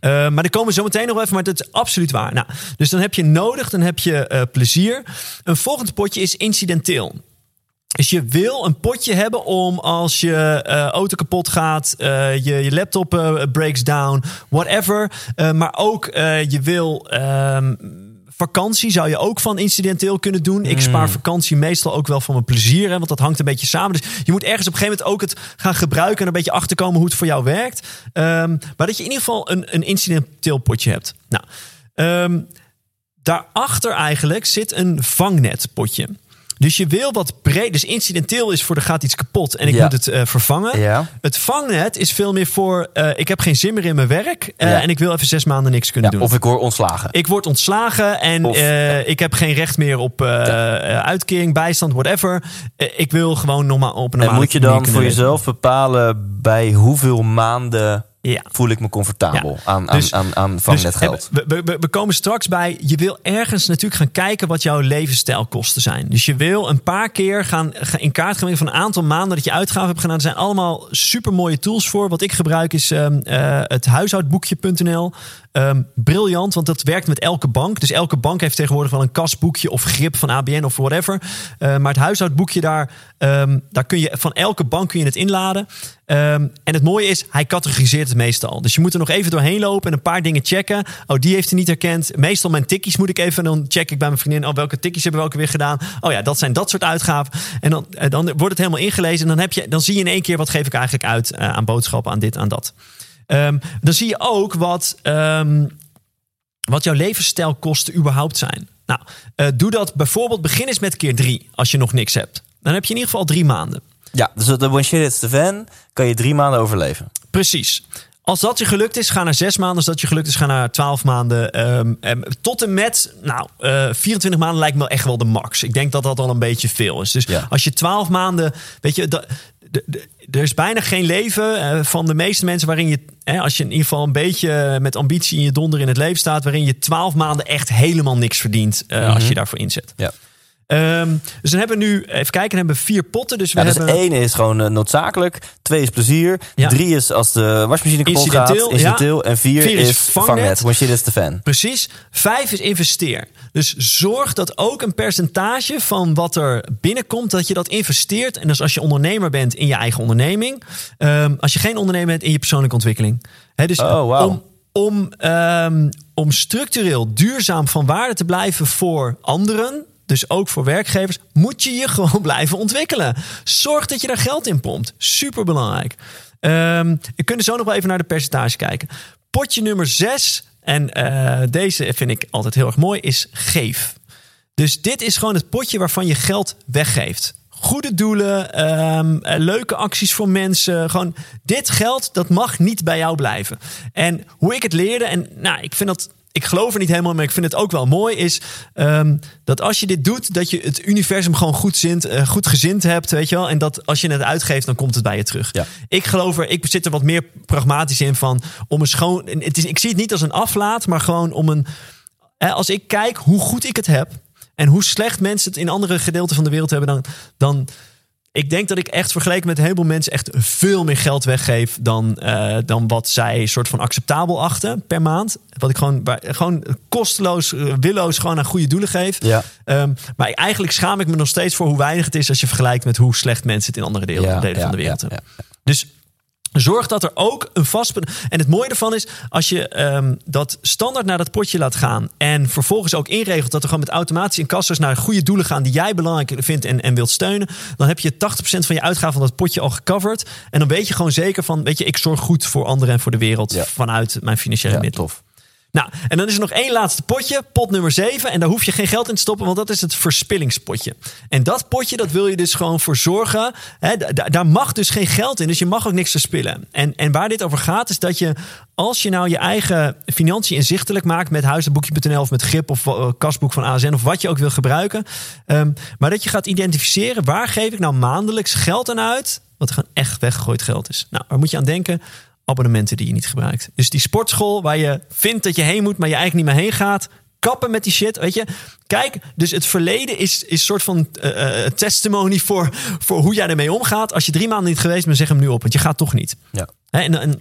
ja, maar daar komen we zo meteen nog even, maar dat is absoluut waar. Nou, dus dan heb je nodig, dan heb je plezier. Een volgend potje is incidenteel. Dus je wil een potje hebben om als je eh, auto kapot gaat, eh, je, je laptop eh, breaks down, whatever. Maar ook je wil. ehm, Vakantie zou je ook van incidenteel kunnen doen. Ik spaar vakantie meestal ook wel van mijn plezier. Hè, want dat hangt een beetje samen. Dus je moet ergens op een gegeven moment ook het gaan gebruiken. En een beetje achterkomen hoe het voor jou werkt. Ehm, maar dat je in ieder geval een, een incidenteel potje hebt. Nou, ehm, daarachter eigenlijk zit een vangnetpotje. Dus je wil wat breed. Dus incidenteel is voor er gaat iets kapot en ik Ja. moet het eh, vervangen. Ja. Het vangnet is veel meer voor eh, ik heb geen zin meer in mijn werk eh, Ja. en ik wil even zes maanden niks kunnen doen. of ik hoor ontslagen. Ik word ontslagen en Of- ik heb geen recht meer op uitkering, bijstand, whatever. Ik wil gewoon normaal op een en normale moet je dan voor jezelf bepalen bij hoeveel maanden Ja. voel ik me comfortabel Ja. aan, aan, Dus- aan, aan Dus, vangnetgeld? we, we, we komen straks bij. Je wil ergens natuurlijk gaan kijken wat jouw levensstijlkosten zijn. Dus je wil een paar keer gaan, in kaart gaan brengen van een aantal maanden dat je uitgaven hebt gedaan. Er zijn allemaal super mooie tools voor. Wat ik gebruik is ehm, eh, het huishoudboekje.nl. Ehm, briljant, want dat werkt met elke bank. Dus elke bank heeft tegenwoordig wel een kasboekje of grip van ABN of whatever. Eh, maar het huishoudboekje daar, ehm, daar kun je van elke bank kun je het inladen. Ehm, en het mooie is, hij categoriseert het meestal. Dus je moet er nog even doorheen lopen en een paar dingen checken. Oh, die heeft hij niet herkend. Meestal mijn tikkies moet ik even. En dan check ik bij mijn vriendin. Oh, welke tikkies hebben we ook weer gedaan? Oh ja, dat zijn dat soort uitgaven. En dan, eh, dan wordt het helemaal ingelezen. En dan, heb je, dan zie je in één keer wat geef ik eigenlijk uit eh, aan boodschappen, aan dit, aan dat. Ehm, dan zie je ook wat, ehm, wat jouw levensstijlkosten überhaupt zijn. Nou, eh, doe dat bijvoorbeeld. Begin eens met keer drie als je nog niks hebt. Dan heb je in ieder geval drie maanden. Ja, dus de When Shit Hits the Fan kan je drie maanden overleven. Precies. Als dat je gelukt is, ga naar zes maanden. Als dat je gelukt is, ga naar twaalf maanden. Ehm, tot en met, nou, eh 24 maanden lijkt me echt wel de max. Ik denk dat dat al een beetje veel is. Dus Ja. als je twaalf maanden, weet je, dat, de- de- er is bijna geen leven eh, van de meeste mensen waarin je, hè, als je in ieder geval een beetje met ambitie in je donder in het leven staat, waarin je twaalf maanden echt helemaal niks verdient eh, als je daarvoor inzet. Ja. Ehm, dus dan hebben we nu, even kijken, dan hebben we vier potten. Dus we Ja, dus hebben één is gewoon eh, noodzakelijk. Twee is plezier. Ja. Drie is als de wasmachine kapot gaat. Incidenteel, Incidenteel. En vier, Vier is is, vangnet. When Shit Hits the Fan. Precies. Vijf is investeer. Dus zorg dat ook een percentage van wat er binnenkomt, dat je dat investeert. En dus als je ondernemer bent in je eigen onderneming. Ehm, als je geen ondernemer bent in je persoonlijke ontwikkeling. Dus Oh, wauw. om, om, ehm, om structureel duurzaam van waarde te blijven voor anderen. Dus ook voor werkgevers, moet je je gewoon [LAUGHS] blijven ontwikkelen. Zorg dat je daar geld in pompt. Super belangrijk. Ehm we kunnen zo nog wel even naar de percentage kijken. Potje nummer 6, en eh, deze vind ik altijd heel erg mooi, is geef. Dus dit is gewoon het potje waarvan je geld weggeeft. Goede doelen, ehm, eh, leuke acties voor mensen. Gewoon dit geld, dat mag niet bij jou blijven. En hoe ik het leerde, en nou, ik vind dat. Ik geloof er niet helemaal, maar ik vind het ook wel mooi, is ehm, dat als je dit doet, dat je het universum gewoon goed, zint, eh, goed gezind hebt, weet je wel. En dat als je het uitgeeft, dan komt het bij je terug. Ja. Ik geloof er, ik zit er wat meer pragmatisch in van om een schoon. Het is, ik zie het niet als een aflaat, maar gewoon om een. Hè, als ik kijk hoe goed ik het heb en hoe slecht mensen het in andere gedeelten van de wereld hebben, dan, dan ik denk dat ik echt vergeleken met een heleboel mensen echt veel meer geld weggeef dan, eh, dan wat zij soort van acceptabel achten per maand. Wat ik gewoon, gewoon kosteloos, eh, willoos gewoon aan goede doelen geef. Ja. Ehm, maar eigenlijk schaam ik me nog steeds voor hoe weinig het is als je vergelijkt met hoe slecht mensen het in andere delen, Ja, delen ja, van de wereld ja, hebben. Dus Zorg dat er ook een vast. En het mooie ervan is, als je ehm, dat standaard naar dat potje laat gaan. en vervolgens ook inregelt dat er gewoon met automatische incassers naar goede doelen gaan. die jij belangrijk vindt en, en wilt steunen. dan heb je 80% van je uitgaven van dat potje al gecoverd. En dan weet je gewoon zeker van. weet je, ik zorg goed voor anderen en voor de wereld. Ja. vanuit mijn financiële Ja, middelen. tof. Nou, en dan is er nog één laatste potje, pot nummer 7. En daar hoef je geen geld in te stoppen, want dat is het verspillingspotje. En dat potje, dat wil je dus gewoon voor zorgen. Hè, da- daar mag dus geen geld in, dus je mag ook niks verspillen. En, en waar dit over gaat, is dat je, als je nou je eigen financiën inzichtelijk maakt met huizenboekje.nl of met Grip of eh, kasboek van ASN of wat je ook wil gebruiken. ehm, maar dat je gaat identificeren, waar geef ik nou maandelijks geld aan uit, wat gewoon echt weggegooid geld is. Nou, waar moet je aan denken? Abonnementen die je niet gebruikt. Dus die sportschool waar je vindt dat je heen moet, maar je eigenlijk niet meer heen gaat. Kappen met die shit, weet je. Kijk, dus het verleden is een soort van eh, eh, testimony voor, voor hoe jij ermee omgaat. Als je drie maanden niet geweest bent, zeg hem nu op, want je gaat toch niet. Ja. Hè, en, en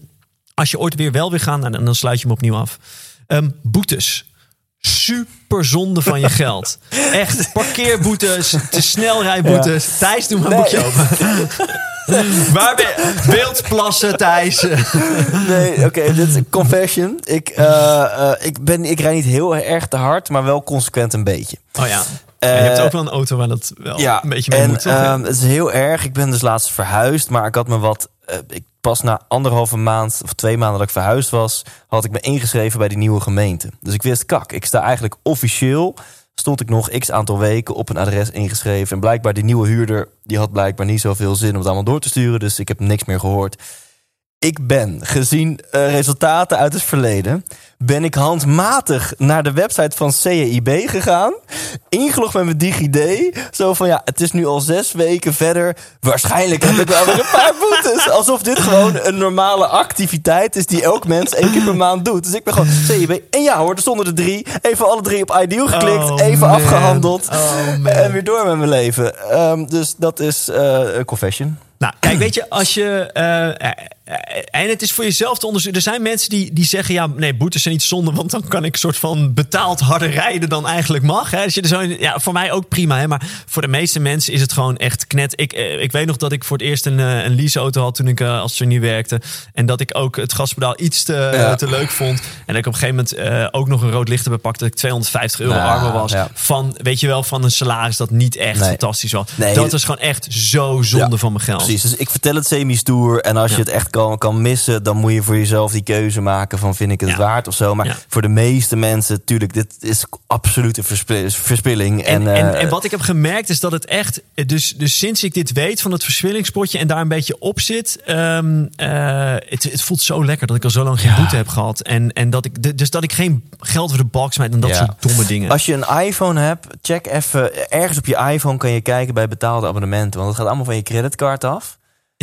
als je ooit weer wel wil gaan, dan, dan sluit je hem opnieuw af. Ehm, boetes. Super zonde van je geld. Echt, parkeerboetes, te snelrijboetes. Thijs, doe maar een boekje open. [LAUGHS] [LAUGHS] Waar ben? Beeldplassen, Thijs. Nee, oké, dit is een confession. Ik, eh, eh, ik, ben, ik rijd niet heel erg te hard, maar wel consequent een beetje. Oh ja. En je hebt ook wel een auto waar dat wel Ja, een beetje mee en moet. ehm, het is heel erg. Ik ben dus laatst verhuisd, maar ik had me wat. eh, ik pas na anderhalve maand of twee maanden dat ik verhuisd was, had ik me ingeschreven bij die nieuwe gemeente. Dus ik wist, kak, ik sta eigenlijk officieel. Stond ik nog x aantal weken op een adres ingeschreven. En blijkbaar die nieuwe huurder, die had blijkbaar niet zoveel zin om het allemaal door te sturen. Dus ik heb niks meer gehoord. Ik ben, gezien eh, resultaten uit het verleden, ben ik handmatig naar de website van CEIB gegaan. Ingelogd met mijn DigiD. Zo van ja, het is nu al zes weken verder. Waarschijnlijk heb ik wel weer een paar boetes. Alsof dit gewoon een normale activiteit is die elk mens één keer per maand doet. Dus ik ben gewoon CEIB. En ja hoor, er stonden er drie. Even alle drie op Ideal geklikt. Oh, even man. afgehandeld. Oh, en weer door met mijn leven. Ehm, dus dat is eh, een confession. Nou, kijk, weet je, als je. eh, eh, en het is voor jezelf te onderzoeken. Er zijn mensen die, die zeggen: ja, nee, boetes zijn niet zonde, want dan kan ik soort van betaald harder rijden dan eigenlijk mag. Hè? Dus je er zo, ja, voor mij ook prima, hè? maar voor de meeste mensen is het gewoon echt knet. Ik, eh, ik weet nog dat ik voor het eerst een, eh, een leaseauto had toen ik eh, als niet werkte. En dat ik ook het gaspedaal iets te, Ja. te leuk vond. En dat ik op een gegeven moment eh, ook nog een rood licht heb bepakt. Dat ik 250 euro Nou, armer was. ja. Van, weet je wel, van een salaris dat niet echt Nee. fantastisch was. Nee, dat is gewoon echt zo zonde van mijn geld. Precies, dus ik vertel het semi-stoer. En als Ja. je het echt kan, kan missen, dan moet je voor jezelf die keuze maken van vind ik het Ja. waard of zo. Maar Ja. voor de meeste mensen, tuurlijk, dit is absolute versp- verspilling. En, En, en, eh, en wat ik heb gemerkt is dat het echt, dus, dus sinds ik dit weet van het verspillingspotje en daar een beetje op zit, eh, het, het voelt zo lekker dat ik al zo lang geen boete heb gehad. En, en dat ik, dus dat ik geen geld voor de balk smijt en dat soort domme dingen. Als je een iPhone hebt, check even. Ergens op je iPhone kan je kijken bij betaalde abonnementen. Want het gaat allemaal van je creditcard af.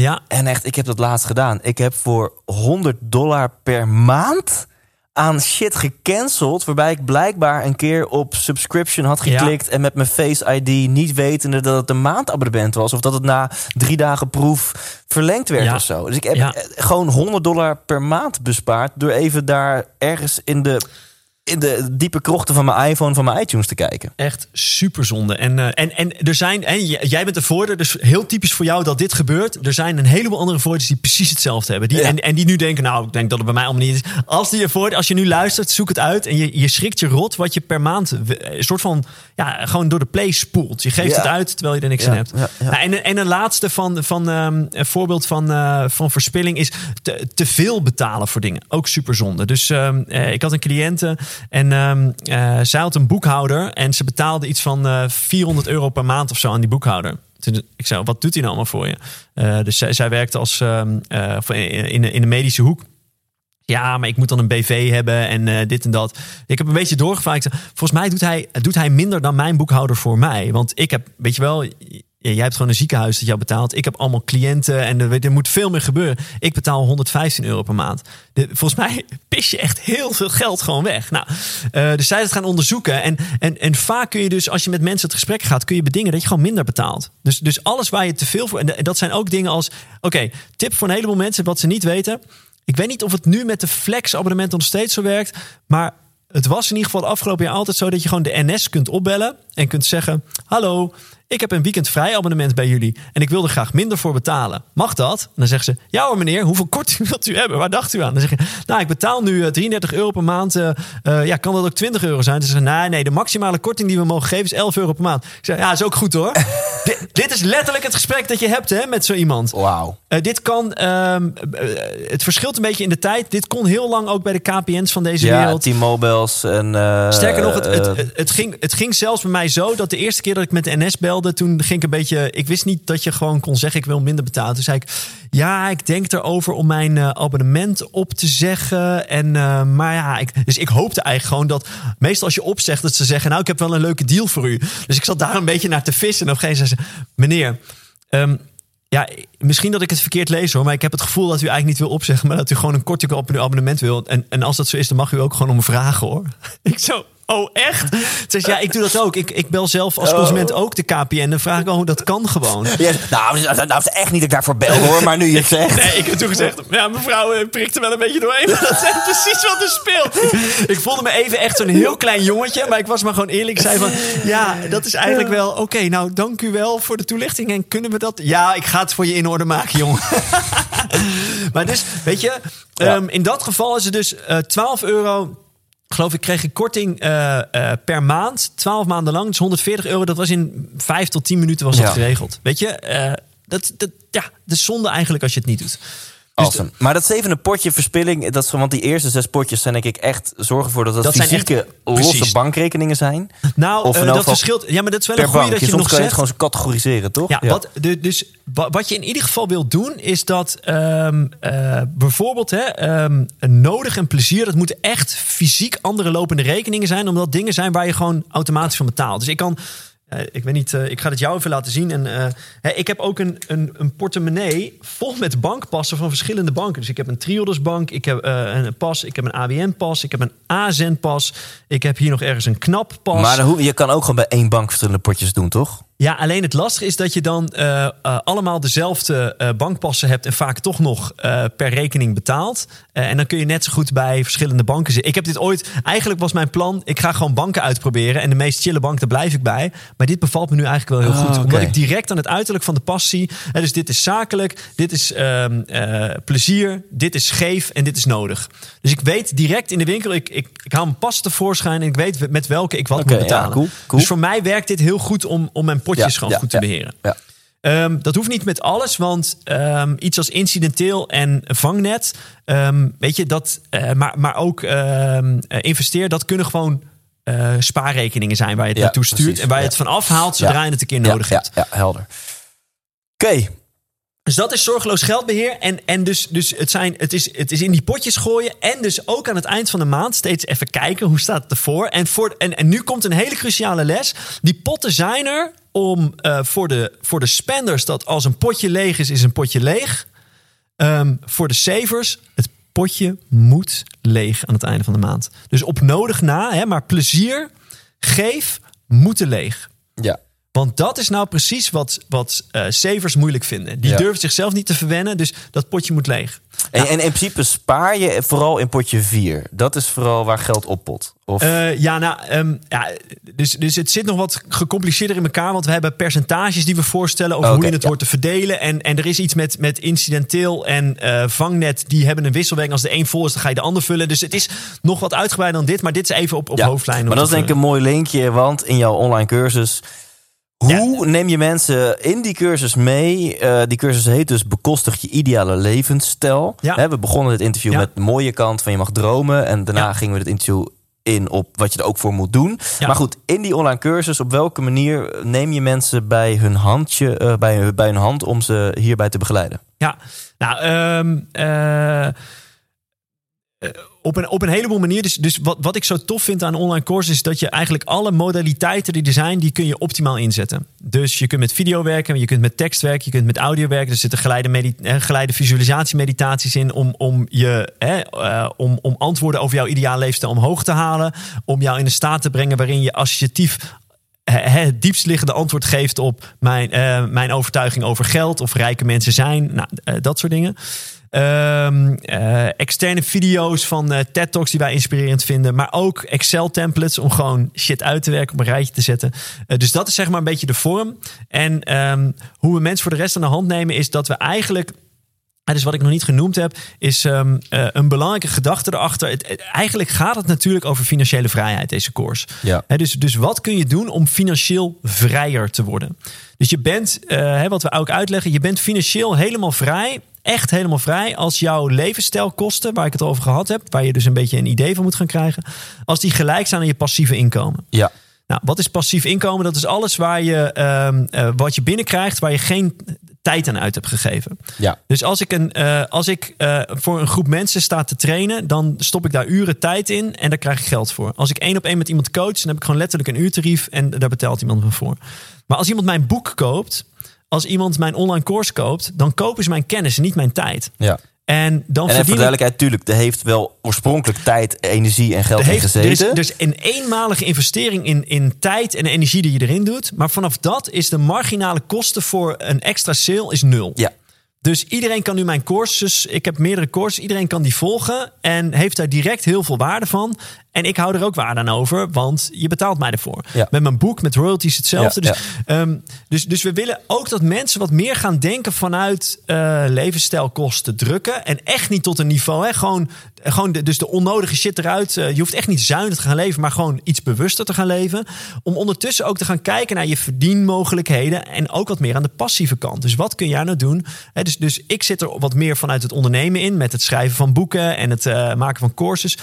Ja, En echt, ik heb dat laatst gedaan. Ik heb voor 100 dollar per maand aan shit gecanceld. Waarbij ik blijkbaar een keer op subscription had Ja. geklikt. En met mijn Face ID niet wetende dat het een maandabonnement was. Of dat het na drie dagen proef verlengd werd Ja. of zo. Dus ik heb Ja. gewoon 100 dollar per maand bespaard. Door even daar ergens in de, in de diepe krochten van mijn iPhone, van mijn iTunes te kijken. echt super zonde. En, eh, en, en er zijn, en jij bent een voordeel, dus heel typisch voor jou dat dit gebeurt. Er zijn een heleboel andere voorders die precies hetzelfde hebben. Die, Ja. en, en die nu denken, nou, ik denk dat het bij mij allemaal niet is. Als, die ervoor, als je nu luistert, zoek het uit. En je, je schrikt je rot wat je per maand eh, een soort van, ja, gewoon door de play spoelt. Je geeft Ja. het uit terwijl je er niks Ja, aan hebt. ja, ja. Nou, en, en een laatste van, van ehm, een voorbeeld van, eh, van verspilling is te, te veel betalen voor dingen. Ook super zonde. Dus ehm, eh, ik had een cliënte en ehm, eh, zij had een boekhouder en ze betaalde iets van eh 400 euro per maand of zo aan die boekhouder. Ik zei, wat doet hij nou allemaal voor je? Eh, dus zij, zij werkte als, ehm, eh, in, in de medische hoek. Ja, maar ik moet dan een BV hebben en dit en dat. Ik heb een beetje doorgevraagd. Volgens mij doet hij, doet hij minder dan mijn boekhouder voor mij. Want ik heb, weet je wel, jij hebt gewoon een ziekenhuis dat jou betaalt. Ik heb allemaal cliënten en er, er moet veel meer gebeuren. Ik betaal 115 euro per maand. Volgens mij [LAUGHS] pis je echt heel veel geld gewoon weg. Nou, eh, dus zij het gaan onderzoeken. En, en, en vaak kun je dus, als je met mensen het gesprek gaat, kun je bedingen dat je gewoon minder betaalt. Dus, dus alles waar je te veel voor. En dat zijn ook dingen als. Oké, tip voor een heleboel mensen wat ze niet weten. Ik weet niet of het nu met de Flex-abonnementen nog steeds zo werkt. Maar het was in ieder geval afgelopen jaar altijd zo dat je gewoon de NS kunt opbellen. En kunt zeggen: Hallo, ik heb een weekendvrij abonnement bij jullie en ik wil er graag minder voor betalen. Mag dat? En dan zeggen ze, ja hoor meneer, hoeveel korting [LAUGHS] wilt u hebben? Waar dacht u aan? Dan zeg je, nou ik betaal nu eh, 33 euro per maand. eh, eh, ja, kan dat ook 20 euro zijn? Ze zeggen, nee, nee, de maximale korting die we mogen geven is 11 euro per maand. Ik zeg, ja, is ook goed hoor. [LAUGHS] dit, dit is letterlijk het gesprek dat je hebt hè, met zo iemand. Wauw. Eh, dit kan, ehm, eh, het verschilt een beetje in de tijd. Dit kon heel lang ook bij de KPN's van deze Ja, wereld. T-Mobiles en... eh, Sterker nog, het, het, eh, het, het ging, het ging zelfs bij mij zo dat de eerste keer dat ik met de NS belde, toen ging ik een beetje. Ik wist niet dat je gewoon kon zeggen: ik wil minder betalen. Toen zei ik: Ja, ik denk erover om mijn eh, abonnement op te zeggen. En, eh, maar ja, ik, dus ik hoopte eigenlijk gewoon dat. Meestal als je opzegt, dat ze zeggen: Nou, ik heb wel een leuke deal voor u. Dus ik zat daar een beetje naar te vissen. En op een gegeven moment zei ze: Meneer. ehm, ja, misschien dat ik het verkeerd lees hoor, maar ik heb het gevoel dat u eigenlijk niet wil opzeggen, maar dat u gewoon een korting op uw abonnement wil. En, en als dat zo is, dan mag u ook gewoon om vragen hoor. [LAUGHS] Ik zo, oh echt? Ze zegt, ja, ik doe dat ook. Ik, ik bel zelf als consument ook de KPN. Dan vraag ik, oh, dat kan gewoon. ja, nou, nou is echt niet dat ik daarvoor bel hoor, maar nu je het zegt. Nee, ik heb toen gezegd, ja, mevrouw eh, prikt er wel een beetje doorheen. Dat is precies wat er speelt. Ik voelde me even echt zo'n heel klein jongetje, maar ik was maar gewoon eerlijk. Ik zei van, ja, dat is eigenlijk wel, oké, nou, dank u wel voor de toelichting. En kunnen we dat? Ja, ik ga het voor je in orde maken, jongen. [LAUGHS] maar dus, weet je, ehm, in dat geval is het dus eh 12 euro geloof ik, kreeg ik korting eh, eh, per maand. 12 maanden lang. Dus 140 euro. Dat was in 5 tot 10 minuten was dat Ja. geregeld. Weet je, eh, dat, dat, ja, de zonde eigenlijk als je het niet doet. Dus Awesome. Maar dat zevende potje verspilling, dat is, want die eerste zes potjes zijn denk ik echt zorgen ervoor dat dat, Dat fysieke echt- losse precies. bankrekeningen zijn. Nou, eh, elk dat verschilt. Ja, maar dat is wel een goede dat je nog kan je het gewoon categoriseren, toch? Ja, Wat, de, dus wa- wat je in ieder geval wilt doen, is dat ehm, eh, bijvoorbeeld hè, ehm, een nodig en plezier, dat moeten echt fysiek andere lopende rekeningen zijn, omdat dingen zijn waar je gewoon automatisch van betaalt. Dus ik kan. Eh, ik weet niet, eh, ik ga het jou even laten zien. En, eh, ik heb ook een, een, een portemonnee vol met bankpassen van verschillende banken. Dus ik heb een Triodos bank, ik heb een pas, ik heb een ABN-pas, ik heb een AZN-pas. Ik heb hier nog ergens een KNAP-pas. Maar je kan ook gewoon bij één bank verschillende potjes doen, toch? Ja, alleen het lastige is dat je dan eh, eh, allemaal dezelfde eh, bankpassen hebt en vaak toch nog per rekening betaalt. En dan kun je net zo goed bij verschillende banken zitten. Ik heb dit ooit, eigenlijk was mijn plan, ik ga gewoon banken uitproberen en de meest chille bank, daar blijf ik bij. Maar dit bevalt me nu eigenlijk wel heel Ah, goed, oké. omdat ik direct aan het uiterlijk van de pas zie. Dus dit is zakelijk, dit is ehm, eh, plezier, dit is scheef en dit is nodig. Dus ik weet direct in de winkel, ik, ik, ik haal mijn pas tevoorschijn en ik weet met welke ik wat moet ja, betalen. cool, cool. Dus voor mij werkt dit heel goed om, om mijn potjes Ja, gewoon ja, goed te beheren. Ja. Ehm, dat hoeft niet met alles, want ehm, iets als incidenteel en vangnet, ehm, weet je, dat, eh, maar, maar ook eh, investeer, dat kunnen gewoon eh, spaarrekeningen zijn waar je het naartoe stuurt precies, en waar je het van afhaalt zodra je het een keer nodig hebt. Ja, ja, helder. Oké, Dus dat is zorgeloos geldbeheer. En, en dus, dus het, zijn, het, is, het is in die potjes gooien. En dus ook aan het eind van de maand steeds even kijken hoe staat het ervoor. En, voor, en, en nu komt een hele cruciale les. Die potten zijn er om eh, voor, de, voor de spenders dat als een potje leeg is, is een potje leeg. Ehm, voor de savers, het potje moet leeg aan het einde van de maand. Dus op nodig na, hè, maar plezier, geef, moeten leeg. ja. Want dat is nou precies wat, wat eh, savers moeilijk vinden. Die Ja. durven zichzelf niet te verwennen, dus dat potje moet leeg. En, en in principe spaar je vooral in potje 4. Dat is vooral waar geld oppot. Of, Eh, ja, nou, ehm, ja, dus, dus het zit nog wat gecompliceerder in elkaar. Want we hebben percentages die we voorstellen over Oké, hoe je het ja. wordt te verdelen. En, en er is iets met, met incidenteel en eh, vangnet. Die hebben een wisselwerking. Als de een vol is, dan ga je de ander vullen. Dus het is nog wat uitgebreider dan dit. Maar dit is even op, op Ja, hoofdlijnen. Maar dat is denk ik een mooi linkje, want in jouw online cursus. Hoe neem je mensen in die cursus mee? Eh, die cursus heet dus Bekostig je ideale levensstijl. Ja. We begonnen dit interview Ja. met de mooie kant van je mag dromen. En daarna gingen we het interview in op wat je er ook voor moet doen. Maar goed, in die online cursus, op welke manier neem je mensen bij hun handje, eh, bij, bij hun hand om ze hierbij te begeleiden? Ja, nou, eh, op, een, op een heleboel manieren. Dus, dus wat, wat ik zo tof vind aan online courses is dat je eigenlijk alle modaliteiten die er zijn, die kun je optimaal inzetten. Dus je kunt met video werken, je kunt met tekst werken, je kunt met audio werken. Er zitten geleide, eh, geleide visualisatiemeditaties in om, om, je, hè, eh, om, om antwoorden over jouw ideale leefstijl omhoog te halen. Om jou in een staat te brengen waarin je associatief het diepst liggende antwoord geeft op mijn, eh, mijn overtuiging over geld of rijke mensen zijn. Nou, dat soort dingen. Ehm, eh, externe video's van eh, TED Talks die wij inspirerend vinden. Maar ook Excel templates om gewoon shit uit te werken, op een rijtje te zetten. Eh, dus dat is zeg maar een beetje de vorm. En ehm, hoe we mensen voor de rest aan de hand nemen is dat we eigenlijk en dus wat ik nog niet genoemd heb, is um, uh, een belangrijke gedachte erachter. Het, het, eigenlijk gaat het natuurlijk over financiële vrijheid, deze. Ja. He, dus, dus wat kun je doen om financieel vrijer te worden? Dus je bent, uh, wat we ook uitleggen, je bent financieel helemaal vrij. Echt helemaal vrij als jouw levensstijlkosten, waar ik het over gehad heb, waar je dus een beetje een idee van moet gaan krijgen, als die gelijk zijn aan je passieve inkomen. Ja. Nou, wat is passief inkomen? Dat is alles waar je, uh, wat je binnenkrijgt, waar je geen tijd aan uit heb gegeven. Ja. Dus als ik, een, uh, als ik uh, voor een groep mensen sta te trainen, dan stop ik daar uren tijd in en daar krijg ik geld voor. Als ik één op één met iemand coach, dan heb ik gewoon letterlijk een uurtarief en daar betaalt iemand me voor. Maar als iemand mijn boek koopt, als iemand mijn online course koopt, dan kopen ze mijn kennis en niet mijn tijd. Ja. En dan en voor duidelijkheid, tuurlijk, er heeft wel oorspronkelijk tijd, energie en geld heeft, in gezeten. Er is, dus een eenmalige investering in, in tijd en energie die je erin doet. Maar vanaf dat is de marginale kosten voor een extra sale is nul. Ja. Dus iedereen kan nu mijn courses, ik heb meerdere courses, iedereen kan die volgen en heeft daar direct heel veel waarde van. En ik hou er ook waarde aan over, want je betaalt mij ervoor. Ja. Met mijn boek, met royalties hetzelfde. Ja, dus, um, dus, dus we willen ook dat mensen wat meer gaan denken vanuit uh, levensstijlkosten drukken. En echt niet tot een niveau, hè, gewoon, gewoon de, dus de onnodige shit eruit. Uh, je hoeft echt niet zuinig te gaan leven, maar gewoon iets bewuster te gaan leven. Om ondertussen ook te gaan kijken naar je verdienmogelijkheden en ook wat meer aan de passieve kant. Dus wat kun jij nou doen? Dus, dus ik zit er wat meer vanuit het ondernemen in, met het schrijven van boeken en het uh, maken van courses.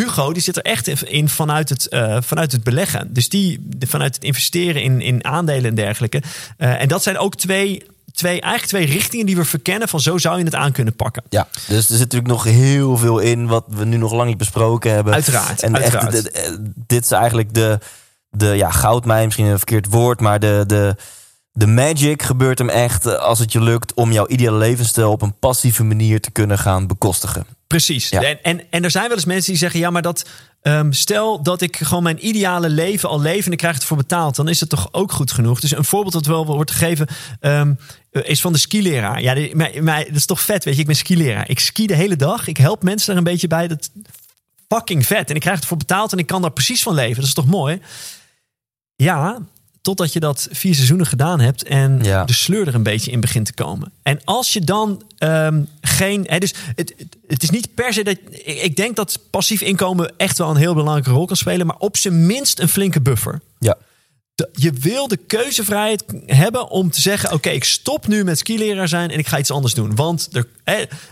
Hugo die zit er echt in vanuit het, uh, vanuit het beleggen. Dus die vanuit het investeren in, in aandelen en dergelijke. Uh, en dat zijn ook twee, twee, eigenlijk twee richtingen die we verkennen van zo zou je het aan kunnen pakken. Ja, dus er zit natuurlijk nog heel veel in wat we nu nog lang niet besproken hebben. Uiteraard. En uiteraard. Echt, dit, dit is eigenlijk de, de ja, goudmijn, misschien een verkeerd woord, maar de. de de magic gebeurt hem echt als het je lukt om jouw ideale levensstijl op een passieve manier te kunnen gaan bekostigen. Precies. Ja. En, en, en er zijn wel eens mensen die zeggen: ja, maar dat. Um, stel dat ik gewoon mijn ideale leven al leef en ik krijg het voor betaald, dan is het toch ook goed genoeg. Dus een voorbeeld dat wel wordt gegeven um, is van de skileraar. Ja, die, maar, maar, dat is toch vet, weet je? Ik ben skileraar. Ik ski de hele dag. Ik help mensen er een beetje bij. Dat fucking vet. En ik krijg het voor betaald en ik kan daar precies van leven. Dat is toch mooi? Ja, totdat je dat vier seizoenen gedaan hebt en ja. de sleur er een beetje in begint te komen. En als je dan um, geen. Hè, dus het, het, het, is niet per se dat. Ik denk dat passief inkomen echt wel een heel belangrijke rol kan spelen, maar op zijn minst een flinke buffer. Ja. Je wil de keuzevrijheid hebben om te zeggen: Oké, okay, ik stop nu met skileraar zijn en ik ga iets anders doen. Want er,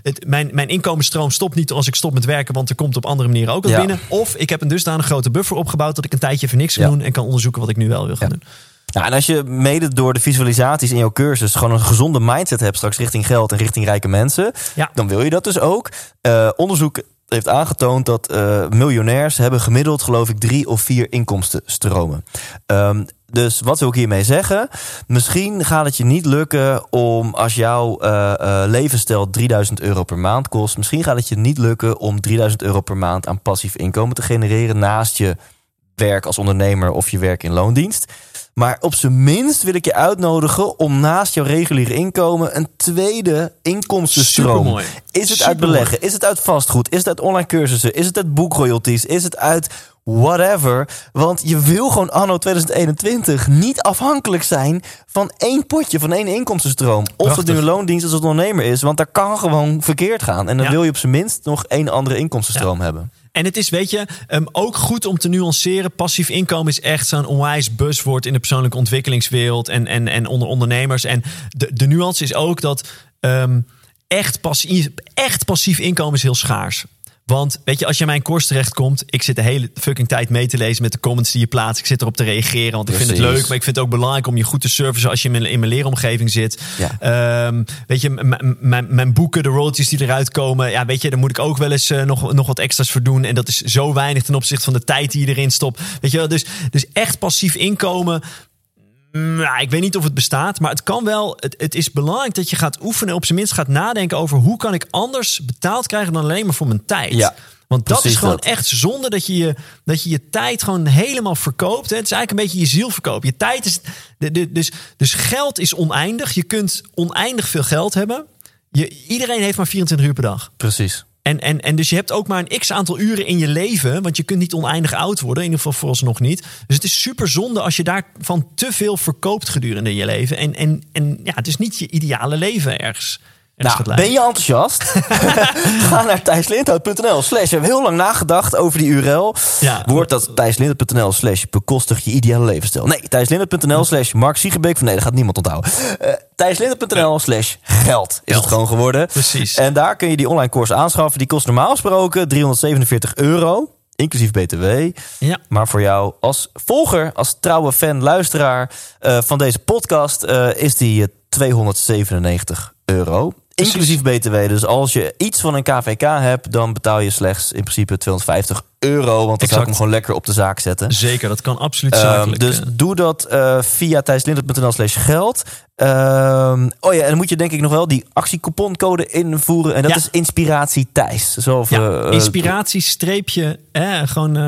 het, mijn, mijn inkomensstroom stopt niet als ik stop met werken, want er komt op andere manieren ook wat ja. binnen. Of ik heb een dusdanig grote buffer opgebouwd dat ik een tijdje even niks kan Ja. doen en kan onderzoeken wat ik nu wel wil gaan Ja. doen. Nou, en als je mede door de visualisaties in jouw cursus gewoon een gezonde mindset hebt straks richting geld en richting rijke mensen, dan wil je dat dus ook. Eh, onderzoek heeft aangetoond dat eh, miljonairs hebben gemiddeld, geloof ik, drie of vier inkomstenstromen. Um, dus wat wil ik hiermee zeggen? Misschien gaat het je niet lukken om als jouw uh, levensstijl 3000 euro per maand kost, misschien gaat het je niet lukken om 3000 euro per maand aan passief inkomen te genereren naast je werk als ondernemer of je werk in loondienst. Maar op zijn minst wil ik je uitnodigen om naast jouw reguliere inkomen een tweede inkomstenstroom. Supermooi. Is het uit beleggen? Is het uit vastgoed? Is het uit online cursussen? Is het uit boekroyalties? Is het uit whatever? Want je wil gewoon anno 2021 niet afhankelijk zijn van één potje, van één inkomstenstroom. Of het nu Prachtig. een loondienst als ondernemer is, want daar kan gewoon verkeerd gaan. En dan Ja. wil je op zijn minst nog één andere inkomstenstroom hebben. En het is, weet je, um, ook goed om te nuanceren. Passief inkomen is echt zo'n onwijs buzzwoord in de persoonlijke ontwikkelingswereld en, en, en onder ondernemers. En de, de nuance is ook dat um, echt, passief, echt passief inkomen is heel schaars. Want weet je, als je in mijn course terechtkomt, ik zit de hele fucking tijd mee te lezen met de comments die je plaatst. Ik zit erop te reageren, want ik vind het leuk. Maar ik vind het ook belangrijk om je goed te servicen als je in mijn, in mijn leeromgeving zit. Ja. Um, weet je, mijn- mijn boeken, de royalties die eruit komen. Ja, weet je, daar moet ik ook wel eens uh, nog, nog wat extra's voor doen. En dat is zo weinig ten opzichte van de tijd die je erin stopt. Weet je wel, dus, dus echt passief inkomen. Nou, ik weet niet of het bestaat, maar het kan wel. Het, het is belangrijk dat je gaat oefenen, op zijn minst gaat nadenken over hoe kan ik anders betaald krijgen dan alleen maar voor mijn tijd. Ja, Want dat precies is gewoon dat. echt zonde dat je je, dat je je tijd gewoon helemaal verkoopt. hè. Het is eigenlijk een beetje je ziel verkopen. Je tijd is. de- de- Dus, dus geld is oneindig. Je kunt oneindig veel geld hebben. je, iedereen heeft maar 24 uur per dag. Precies. En, en, en dus je hebt ook maar een x aantal uren in je leven. Want je kunt niet oneindig oud worden. In ieder geval vooralsnog niet. Dus het is super zonde als je daarvan te veel verkoopt gedurende je leven. En, en, en ja, het is niet je ideale leven ergens. Nou, ben je enthousiast? [LAUGHS] Ga naar thijslindhout.nl slash. We hebben heel lang nagedacht over die URL. Ja. Wordt dat thijslindhout.nl slash bekostig je ideale levensstijl? Nee, thijslindhout.nl slash Mark Siegebeek. Van nee, dat gaat niemand onthouden. Uh, thijslindhout.nl slash geld is het gewoon geworden. Precies. En daar kun je die online course aanschaffen. Die kost normaal gesproken 347 euro. Inclusief BTW. Ja. Maar voor jou als volger, als trouwe fan, luisteraar eh, van deze podcast, eh, is die eh, 297 euro. Inclusief BTW. Dus als je iets van een KVK hebt, dan betaal je slechts in principe 250 euro. Want dan zou ik Exact. hem gewoon lekker op de zaak zetten. Zeker, dat kan absoluut Ehm, zakelijk. dus eh. doe dat eh, via thijslindert.nl slash geld. Ehm, oh ja, en dan moet je denk ik nog wel die actiecouponcode invoeren. En dat Ja. is Inspiratie Thijs. Zo ja, eh, inspiratie, streepje, eh, gewoon eh,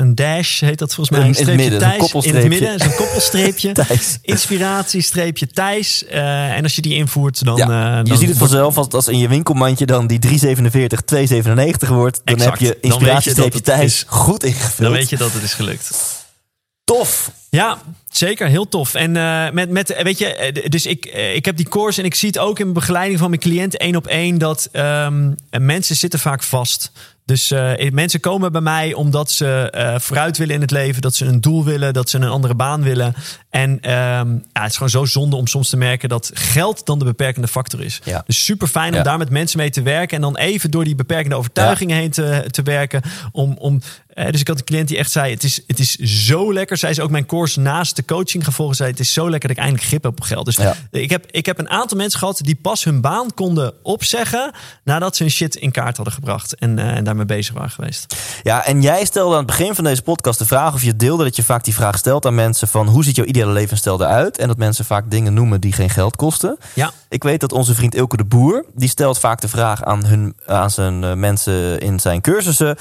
een dash heet dat volgens mij. In het streepje midden, Thijs, in het midden, zo'n koppelstreepje. [LAUGHS] Thijs. Inspiratie, streepje Thijs. En als je die invoert, dan... Ja, je dan ziet het vanzelf als, als in je winkelmandje dan die 347, 297 wordt. Dan Exact. heb je Dan weet je inspiratiestreepje dat het Thijs is- goed ingevuld. Dan weet je dat het is gelukt. Tof. Ja, zeker. Heel tof. En eh, met, met, weet je, eh, dus ik, eh, ik heb die course en ik zie het ook in mijn begeleiding van mijn cliënten één op één dat ehm, mensen zitten vaak vast. Dus eh, mensen komen bij mij omdat ze eh, vooruit willen in het leven, dat ze een doel willen, dat ze een andere baan willen. En ehm, ja, het is gewoon zo zonde om soms te merken dat geld dan de beperkende factor is. Ja. Dus super fijn om Ja. daar met mensen mee te werken en dan even door die beperkende overtuigingen heen te, te werken. Om, om, eh, dus ik had een cliënt die echt zei: het is, het is zo lekker. Zij is ook mijn course naast de coaching gevolgd. Zei: Het is zo lekker dat ik eindelijk grip heb op geld. Dus ik, heb, ik heb een aantal mensen gehad die pas hun baan konden opzeggen. nadat ze hun shit in kaart hadden gebracht en, en daarmee bezig waren geweest. Ja, en jij stelde aan het begin van deze podcast de vraag, of je deelde dat je vaak die vraag stelt aan mensen van hoe ziet jouw ideale levensstijl eruit? En dat mensen vaak dingen noemen die geen geld kosten. Ja, Ik weet dat onze vriend Ilke de Boer, die stelt vaak de vraag aan, hun, aan zijn eh, mensen in zijn cursussen.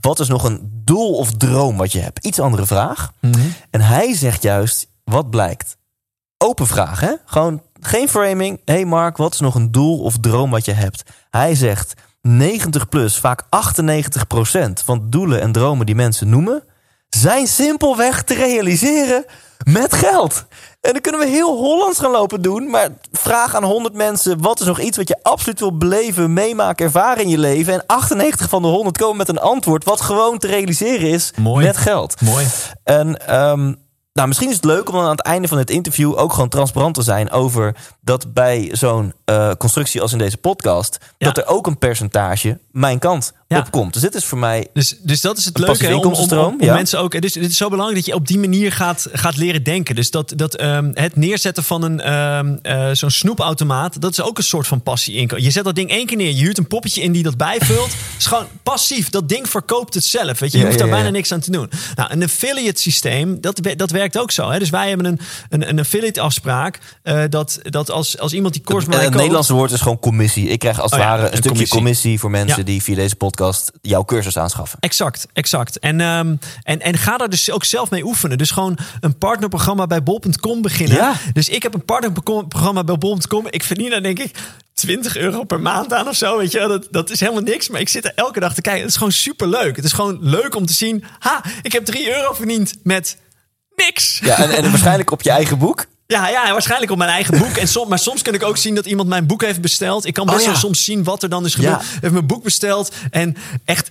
Wat is nog een doel of droom wat je hebt? Iets andere vraag. En hij zegt juist, wat blijkt? Open vraag, hè? Gewoon geen framing. hey Mark, wat is nog een doel of droom wat je hebt? Hij zegt 90 plus, vaak 98 procent van doelen en dromen die mensen noemen, zijn simpelweg te realiseren met geld. En dan kunnen we heel Hollands gaan lopen doen. Maar vraag aan 100 mensen: wat is nog iets wat je absoluut wil beleven, meemaken, ervaren in je leven? En 98 van de 100 komen met een antwoord wat gewoon te realiseren is Mooi. met geld. mooi. En ehm, nou, misschien is het leuk om dan aan het einde van dit interview ook gewoon transparant te zijn over dat bij zo'n eh, constructie als in deze podcast, Ja. dat er ook een percentage mijn kant Ja. op komt. Dus dit is voor mij. Dus, dus dat is het leuke hè, om, om, om, ja. mensen ook. Dus het is zo belangrijk dat je op die manier gaat, gaat leren denken. Dus dat, dat ehm, het neerzetten van een ehm, eh, zo'n snoepautomaat, dat is ook een soort van passie inkomen. Je zet dat ding één keer neer, je huurt een poppetje in die dat bijvult. [LAUGHS] Het is gewoon passief. Dat ding verkoopt het zelf. Weet je, je hoeft daar bijna niks aan te doen. Nou, een affiliate systeem, dat, dat werkt ook zo. Hè? Dus wij hebben een, een, een affiliate afspraak. eh, dat, dat als, als iemand die mij het koopt- Nederlandse woord is gewoon commissie. Ik krijg als het Oh ja, ware een, een stukje commissie. commissie. voor mensen Ja. die via deze podcast jouw cursus aanschaffen. Exact, exact. En, ehm, en, en ga daar dus ook zelf mee oefenen. Dus gewoon een partnerprogramma bij bol.com beginnen. Ja. Dus ik heb een partnerprogramma bij bol.com. Ik verdien daar denk ik 20 euro per maand aan of zo. Weet je, dat, dat is helemaal niks. Maar ik zit er elke dag te kijken. Het is gewoon super leuk. Het is gewoon leuk om te zien. Ha, ik heb 3 euro verdiend met niks. Ja, en, en [LAUGHS] waarschijnlijk op je eigen boek. Ja, ja, waarscheinlijk op mijn eigen boek. En som, maar soms kan ik ook zien dat iemand mijn boek heeft besteld. Ik kan best Oh, ja. wel soms zien wat er dan is gebeurd. Ja. Heeft mijn boek besteld en echt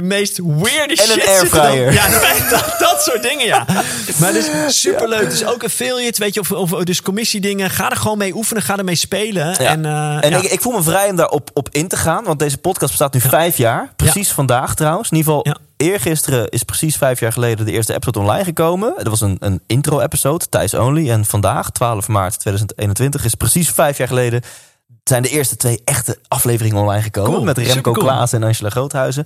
de meest weirde En een shit er dan- airfryer. Ja, [LAUGHS] dat, dat, soort dingen, ja. [LAUGHS] Maar dus superleuk. Dus ook affiliate, weet je, of, of dus commissiedingen. Ga er gewoon mee oefenen, ga ermee spelen. Ja. En, eh, en ja. ik, ik voel me vrij om daarop op in te gaan. Want deze podcast bestaat nu vijf jaar. Precies vandaag trouwens. In ieder geval, Ja. eergisteren is precies vijf jaar geleden de eerste episode online gekomen. Dat was een, een intro-episode, Thijs Only. En vandaag, 12 maart 2021, is precies vijf jaar geleden... zijn de eerste twee echte afleveringen online gekomen. Cool, met Remco supercool. Klaas en Angela Groothuizen.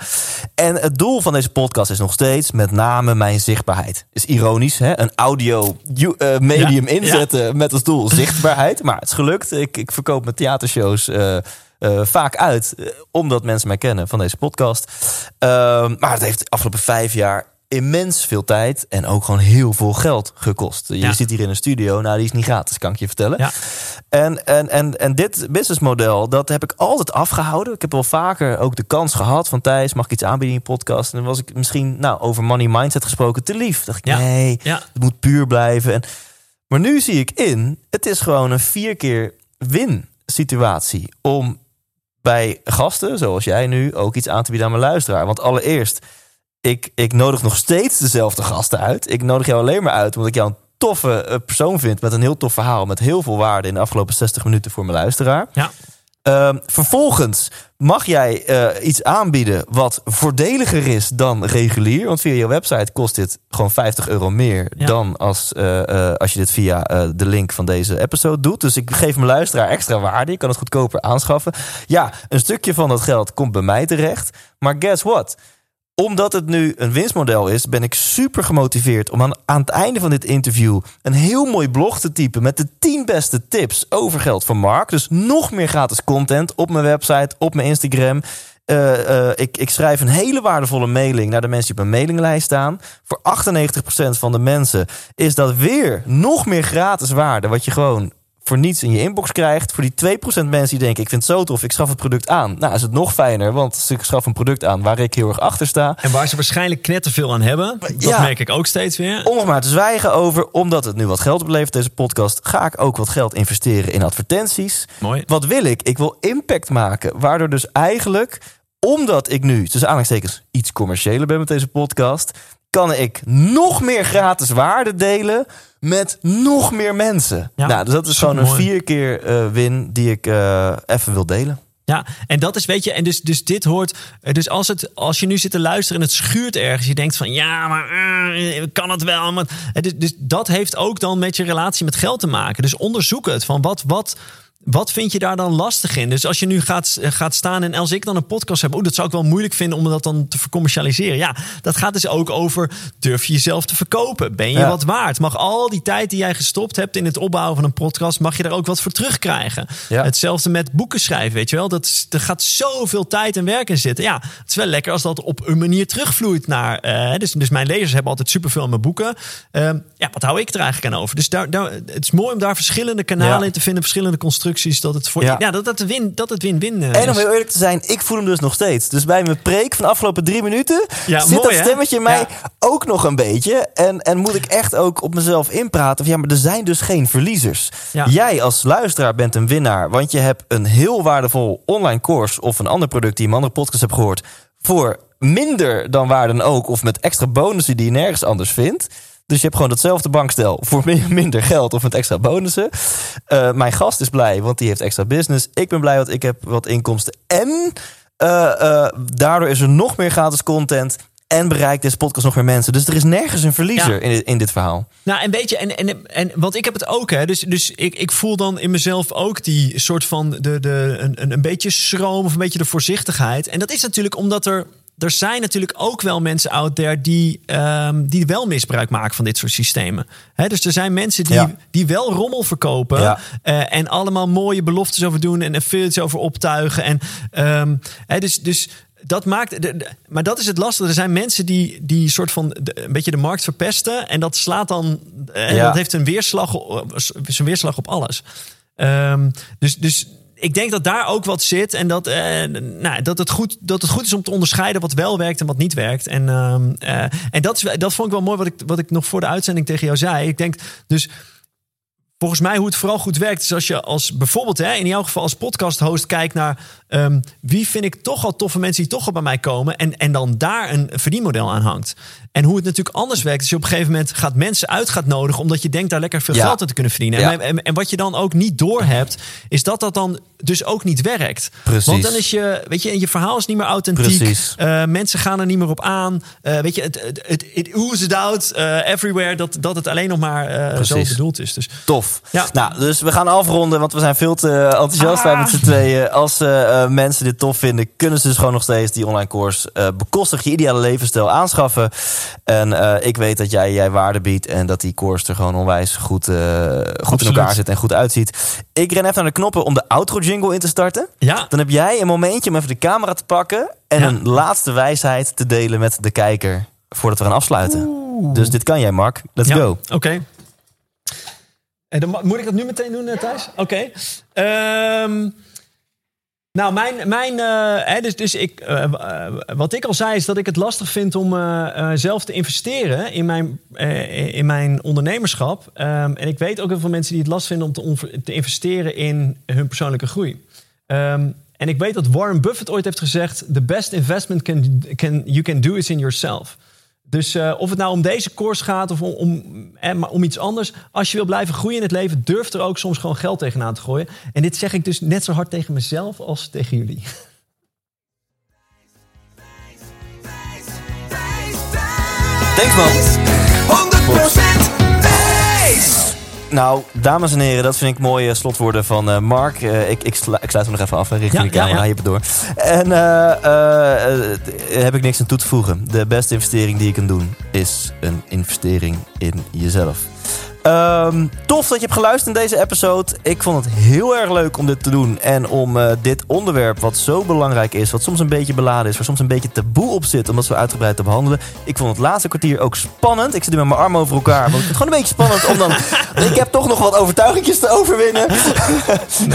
En het doel van deze podcast is nog steeds met name mijn zichtbaarheid. Is ironisch, hè? Een audio eh, medium Ja, ja. inzetten met als doel zichtbaarheid. Maar het is gelukt. Ik, ik verkoop mijn theatershows eh, eh, vaak uit. omdat mensen mij kennen van deze podcast. Ehm, maar het heeft de afgelopen vijf jaar immens veel tijd en ook gewoon heel veel geld gekost. Je Ja. zit hier in een studio, nou die is niet gratis, kan ik je vertellen. Ja. En, en, en, en dit businessmodel, dat heb ik altijd afgehouden. Ik heb wel vaker ook de kans gehad van Thijs, mag ik iets aanbieden in je podcast? En dan was ik misschien, nou, over money mindset gesproken, te lief. Dacht ik, Ja. nee, het moet puur blijven. En, maar nu zie ik in, het is gewoon een vier keer win situatie om bij gasten, zoals jij nu, ook iets aan te bieden aan mijn luisteraar. Want allereerst, ik, ik nodig nog steeds dezelfde gasten uit. Ik nodig jou alleen maar uit omdat ik jou een toffe eh, persoon vind met een heel tof verhaal, met heel veel waarde in de afgelopen 60 minuten voor mijn luisteraar. Ja. Ehm, vervolgens mag jij eh, iets aanbieden wat voordeliger is dan regulier. Want via je website kost dit gewoon 50 euro meer Ja. dan als, eh, als je dit via de link van deze episode doet. Dus ik geef mijn luisteraar extra waarde. Je kan het goedkoper aanschaffen. Ja, een stukje van dat geld komt bij mij terecht. Maar guess what? Omdat het nu een winstmodel is, ben ik super gemotiveerd om aan, aan het einde van dit interview een heel mooi blog te typen met de 10 beste tips over geld van Mark. Dus nog meer gratis content op mijn website, op mijn Instagram. Eh, eh, ik, ik schrijf een hele waardevolle mailing naar de mensen die op mijn mailinglijst staan. Voor 98% van de mensen is dat weer nog meer gratis waarde, wat je gewoon voor niets in je inbox krijgt. Voor die 2% mensen die denken, ik vind het zo tof, ik schaf het product aan. Nou, is het nog fijner, want ik schaf een product aan waar ik heel erg achter sta. En waar ze waarschijnlijk knetterveel aan hebben. Dat Ja. merk ik ook steeds weer. Om nog maar te zwijgen over, omdat het nu wat geld oplevert, deze podcast, ga ik ook wat geld investeren in advertenties. Mooi. Wat wil ik? Ik wil impact maken. Waardoor dus eigenlijk, omdat ik nu, tussen aanhalingstekens, iets commerciëler ben met deze podcast, kan ik nog meer gratis waarde delen met nog meer mensen. Ja, nou, dus dat is gewoon een vier keer eh, win die ik eh, even wil delen. Ja, en dat is, weet je, en dus, dus dit hoort. eh, Dus als, het, als je nu zit te luisteren en het schuurt ergens, je denkt van ja, maar kan het wel? Maar, dus, dus dat heeft ook dan met je relatie met geld te maken. Dus onderzoek het. Van wat, wat, wat vind je daar dan lastig in? Dus als je nu gaat, gaat staan en als ik dan een podcast heb, oh, dat zou ik wel moeilijk vinden om dat dan te vercommercialiseren. Ja, dat gaat dus ook over durf je jezelf te verkopen? Ben je Ja. wat waard? Mag al die tijd die jij gestopt hebt in het opbouwen van een podcast, mag je daar ook wat voor terugkrijgen? Ja. Hetzelfde met boeken schrijven, weet je wel. Dat is, er gaat zoveel tijd en werk in zitten. Ja, het is wel lekker als dat op een manier terugvloeit naar... eh, dus, dus mijn lezers hebben altijd superveel aan mijn boeken. Ehm, ja, wat hou ik er eigenlijk aan over? Dus daar, daar, het is mooi om daar verschillende kanalen Ja. in te vinden. Verschillende constructies. Dat het voor Ja. ja. dat, dat, het win, dat het win-win eh, En om heel eerlijk te zijn, ik voel hem dus nog steeds. Dus bij mijn preek van de afgelopen drie minuten Ja, zit mooi, dat stemmetje in mij ook nog een beetje. En, en moet ik echt ook op mezelf inpraten. Van, ja, maar er zijn dus geen verliezers. Jij als luisteraar bent een winnaar. Want je hebt een heel waardevol online course of een ander product die je in andere podcast hebt gehoord. Voor minder dan waar dan ook. Of met extra bonussen die je nergens anders vindt. Dus je hebt gewoon datzelfde bankstel voor mi- [LAUGHS] minder geld of met extra bonussen. Eh, mijn gast is blij, want die heeft extra business. Ik ben blij, want ik heb wat inkomsten. En eh, eh, daardoor is er nog meer gratis content. En bereikt deze podcast nog meer mensen. Dus er is nergens een verliezer Ja. in, dit- in dit verhaal. Nou, en weet je, en, en, en want ik heb het ook, hè. Dus, dus ik, ik voel dan in mezelf ook die soort van de, de, een, een beetje schroom of een beetje de voorzichtigheid. En dat is natuurlijk omdat er. Er zijn natuurlijk ook wel mensen out there die, ehm, die wel misbruik maken van dit soort systemen. Dus er zijn mensen die, Ja. die wel rommel verkopen. Ja. eh, en allemaal mooie beloftes over doen en affiliates over optuigen. En, ehm, dus, dus dat maakt. de- de- maar dat is het lastige. Er zijn mensen die, die soort van de- een beetje de markt verpesten. En dat slaat dan. En Ja. dat heeft een weerslag, op- zijn weerslag op alles. Ehm, dus, dus ik denk dat daar ook wat zit. En dat, eh, nou, dat, het goed, dat het goed is om te onderscheiden wat wel werkt en wat niet werkt. En, ehm, eh, en dat, is, dat vond ik wel mooi wat ik, wat ik nog voor de uitzending tegen jou zei. Ik denk dus. Volgens mij hoe het vooral goed werkt is als je als bijvoorbeeld hè, in jouw geval als podcast host kijkt naar ehm, wie vind ik toch al toffe mensen die toch al bij mij komen en, en dan daar een verdienmodel aan hangt. En hoe het natuurlijk anders werkt is je op een gegeven moment gaat mensen uit gaat nodigen omdat je denkt daar lekker veel Ja. geld aan te kunnen verdienen. Ja. En, en, en wat je dan ook niet doorhebt is dat dat dan dus ook niet werkt. Precies. Want dan is je, weet je, je verhaal is niet meer authentiek. Precies. Eh, mensen gaan er niet meer op aan. Eh, weet je, het, het, het, it oozes out eh, everywhere dat, dat het alleen nog maar zo bedoeld is. Dus Tof. Ja. Nou, dus we gaan afronden, want we zijn veel te enthousiast wij met z'n tweeën. Als eh, eh, mensen dit tof vinden, kunnen ze dus gewoon nog steeds die online course eh bekostig je ideale levensstijl aanschaffen. En eh, ik weet dat jij, jij waarde biedt en dat die course er gewoon onwijs goed, eh, goed in elkaar zit en goed uitziet. Ik ren even naar de knoppen om de outro jingle in te starten. ja, Dan heb jij een momentje om even de camera te pakken en Ja. een laatste wijsheid te delen met de kijker voordat we gaan afsluiten. Oeh. Dus dit kan jij, Mark. Let's Ja, go. Oké. En dan, mo- moet ik dat nu meteen doen, eh, Thijs? Oké. Ehm, nou, mijn, mijn uh, hè, dus, dus ik, uh, uh, wat ik al zei is dat ik het lastig vind om zelf te investeren in mijn, in mijn ondernemerschap. Um, en ik weet ook heel veel mensen die het last vinden om te, te investeren in hun persoonlijke groei. Um, en ik weet dat Warren Buffett ooit heeft gezegd: the best investment can, can, you can do is in yourself. Dus uh, of het nou om deze koers gaat of om, om, eh, maar om iets anders. Als je wil blijven groeien in het leven, durf er ook soms gewoon geld tegenaan te gooien. En dit zeg ik dus net zo hard tegen mezelf als tegen jullie. Thanks man. 100% wijs. Nou, dames en heren, dat vind ik mooie slotwoorden van uh, Mark. Uh, ik, ik, slu ik, sluit hem nog even af hè, richting Ja, de camera. ja, ja. Je hebt het door. En uh, heb ik niks aan toe te voegen. De beste investering die je kan doen is een investering in jezelf. Um, tof dat je hebt geluisterd in deze episode. Ik vond het heel erg leuk om dit te doen. En om uh, dit onderwerp, wat zo belangrijk is, wat soms een beetje beladen is, waar soms een beetje taboe op zit, om dat zo uitgebreid te behandelen. Ik vond het laatste kwartier ook spannend. Ik zit nu met mijn armen over elkaar. Want ik vind het gewoon een beetje spannend om dan. [LAUGHS] ik heb toch nog wat overtuigingjes te overwinnen. Nice, [LAUGHS]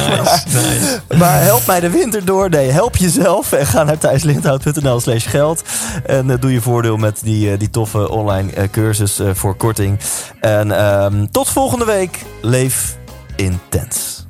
nice. Maar help mij de winter door. Nee, help jezelf. En ga naar thijslindhout.nl slash geld. En uh, doe je voordeel met die, uh, die toffe online cursus voor korting. En um, tot volgende week. Leef intens.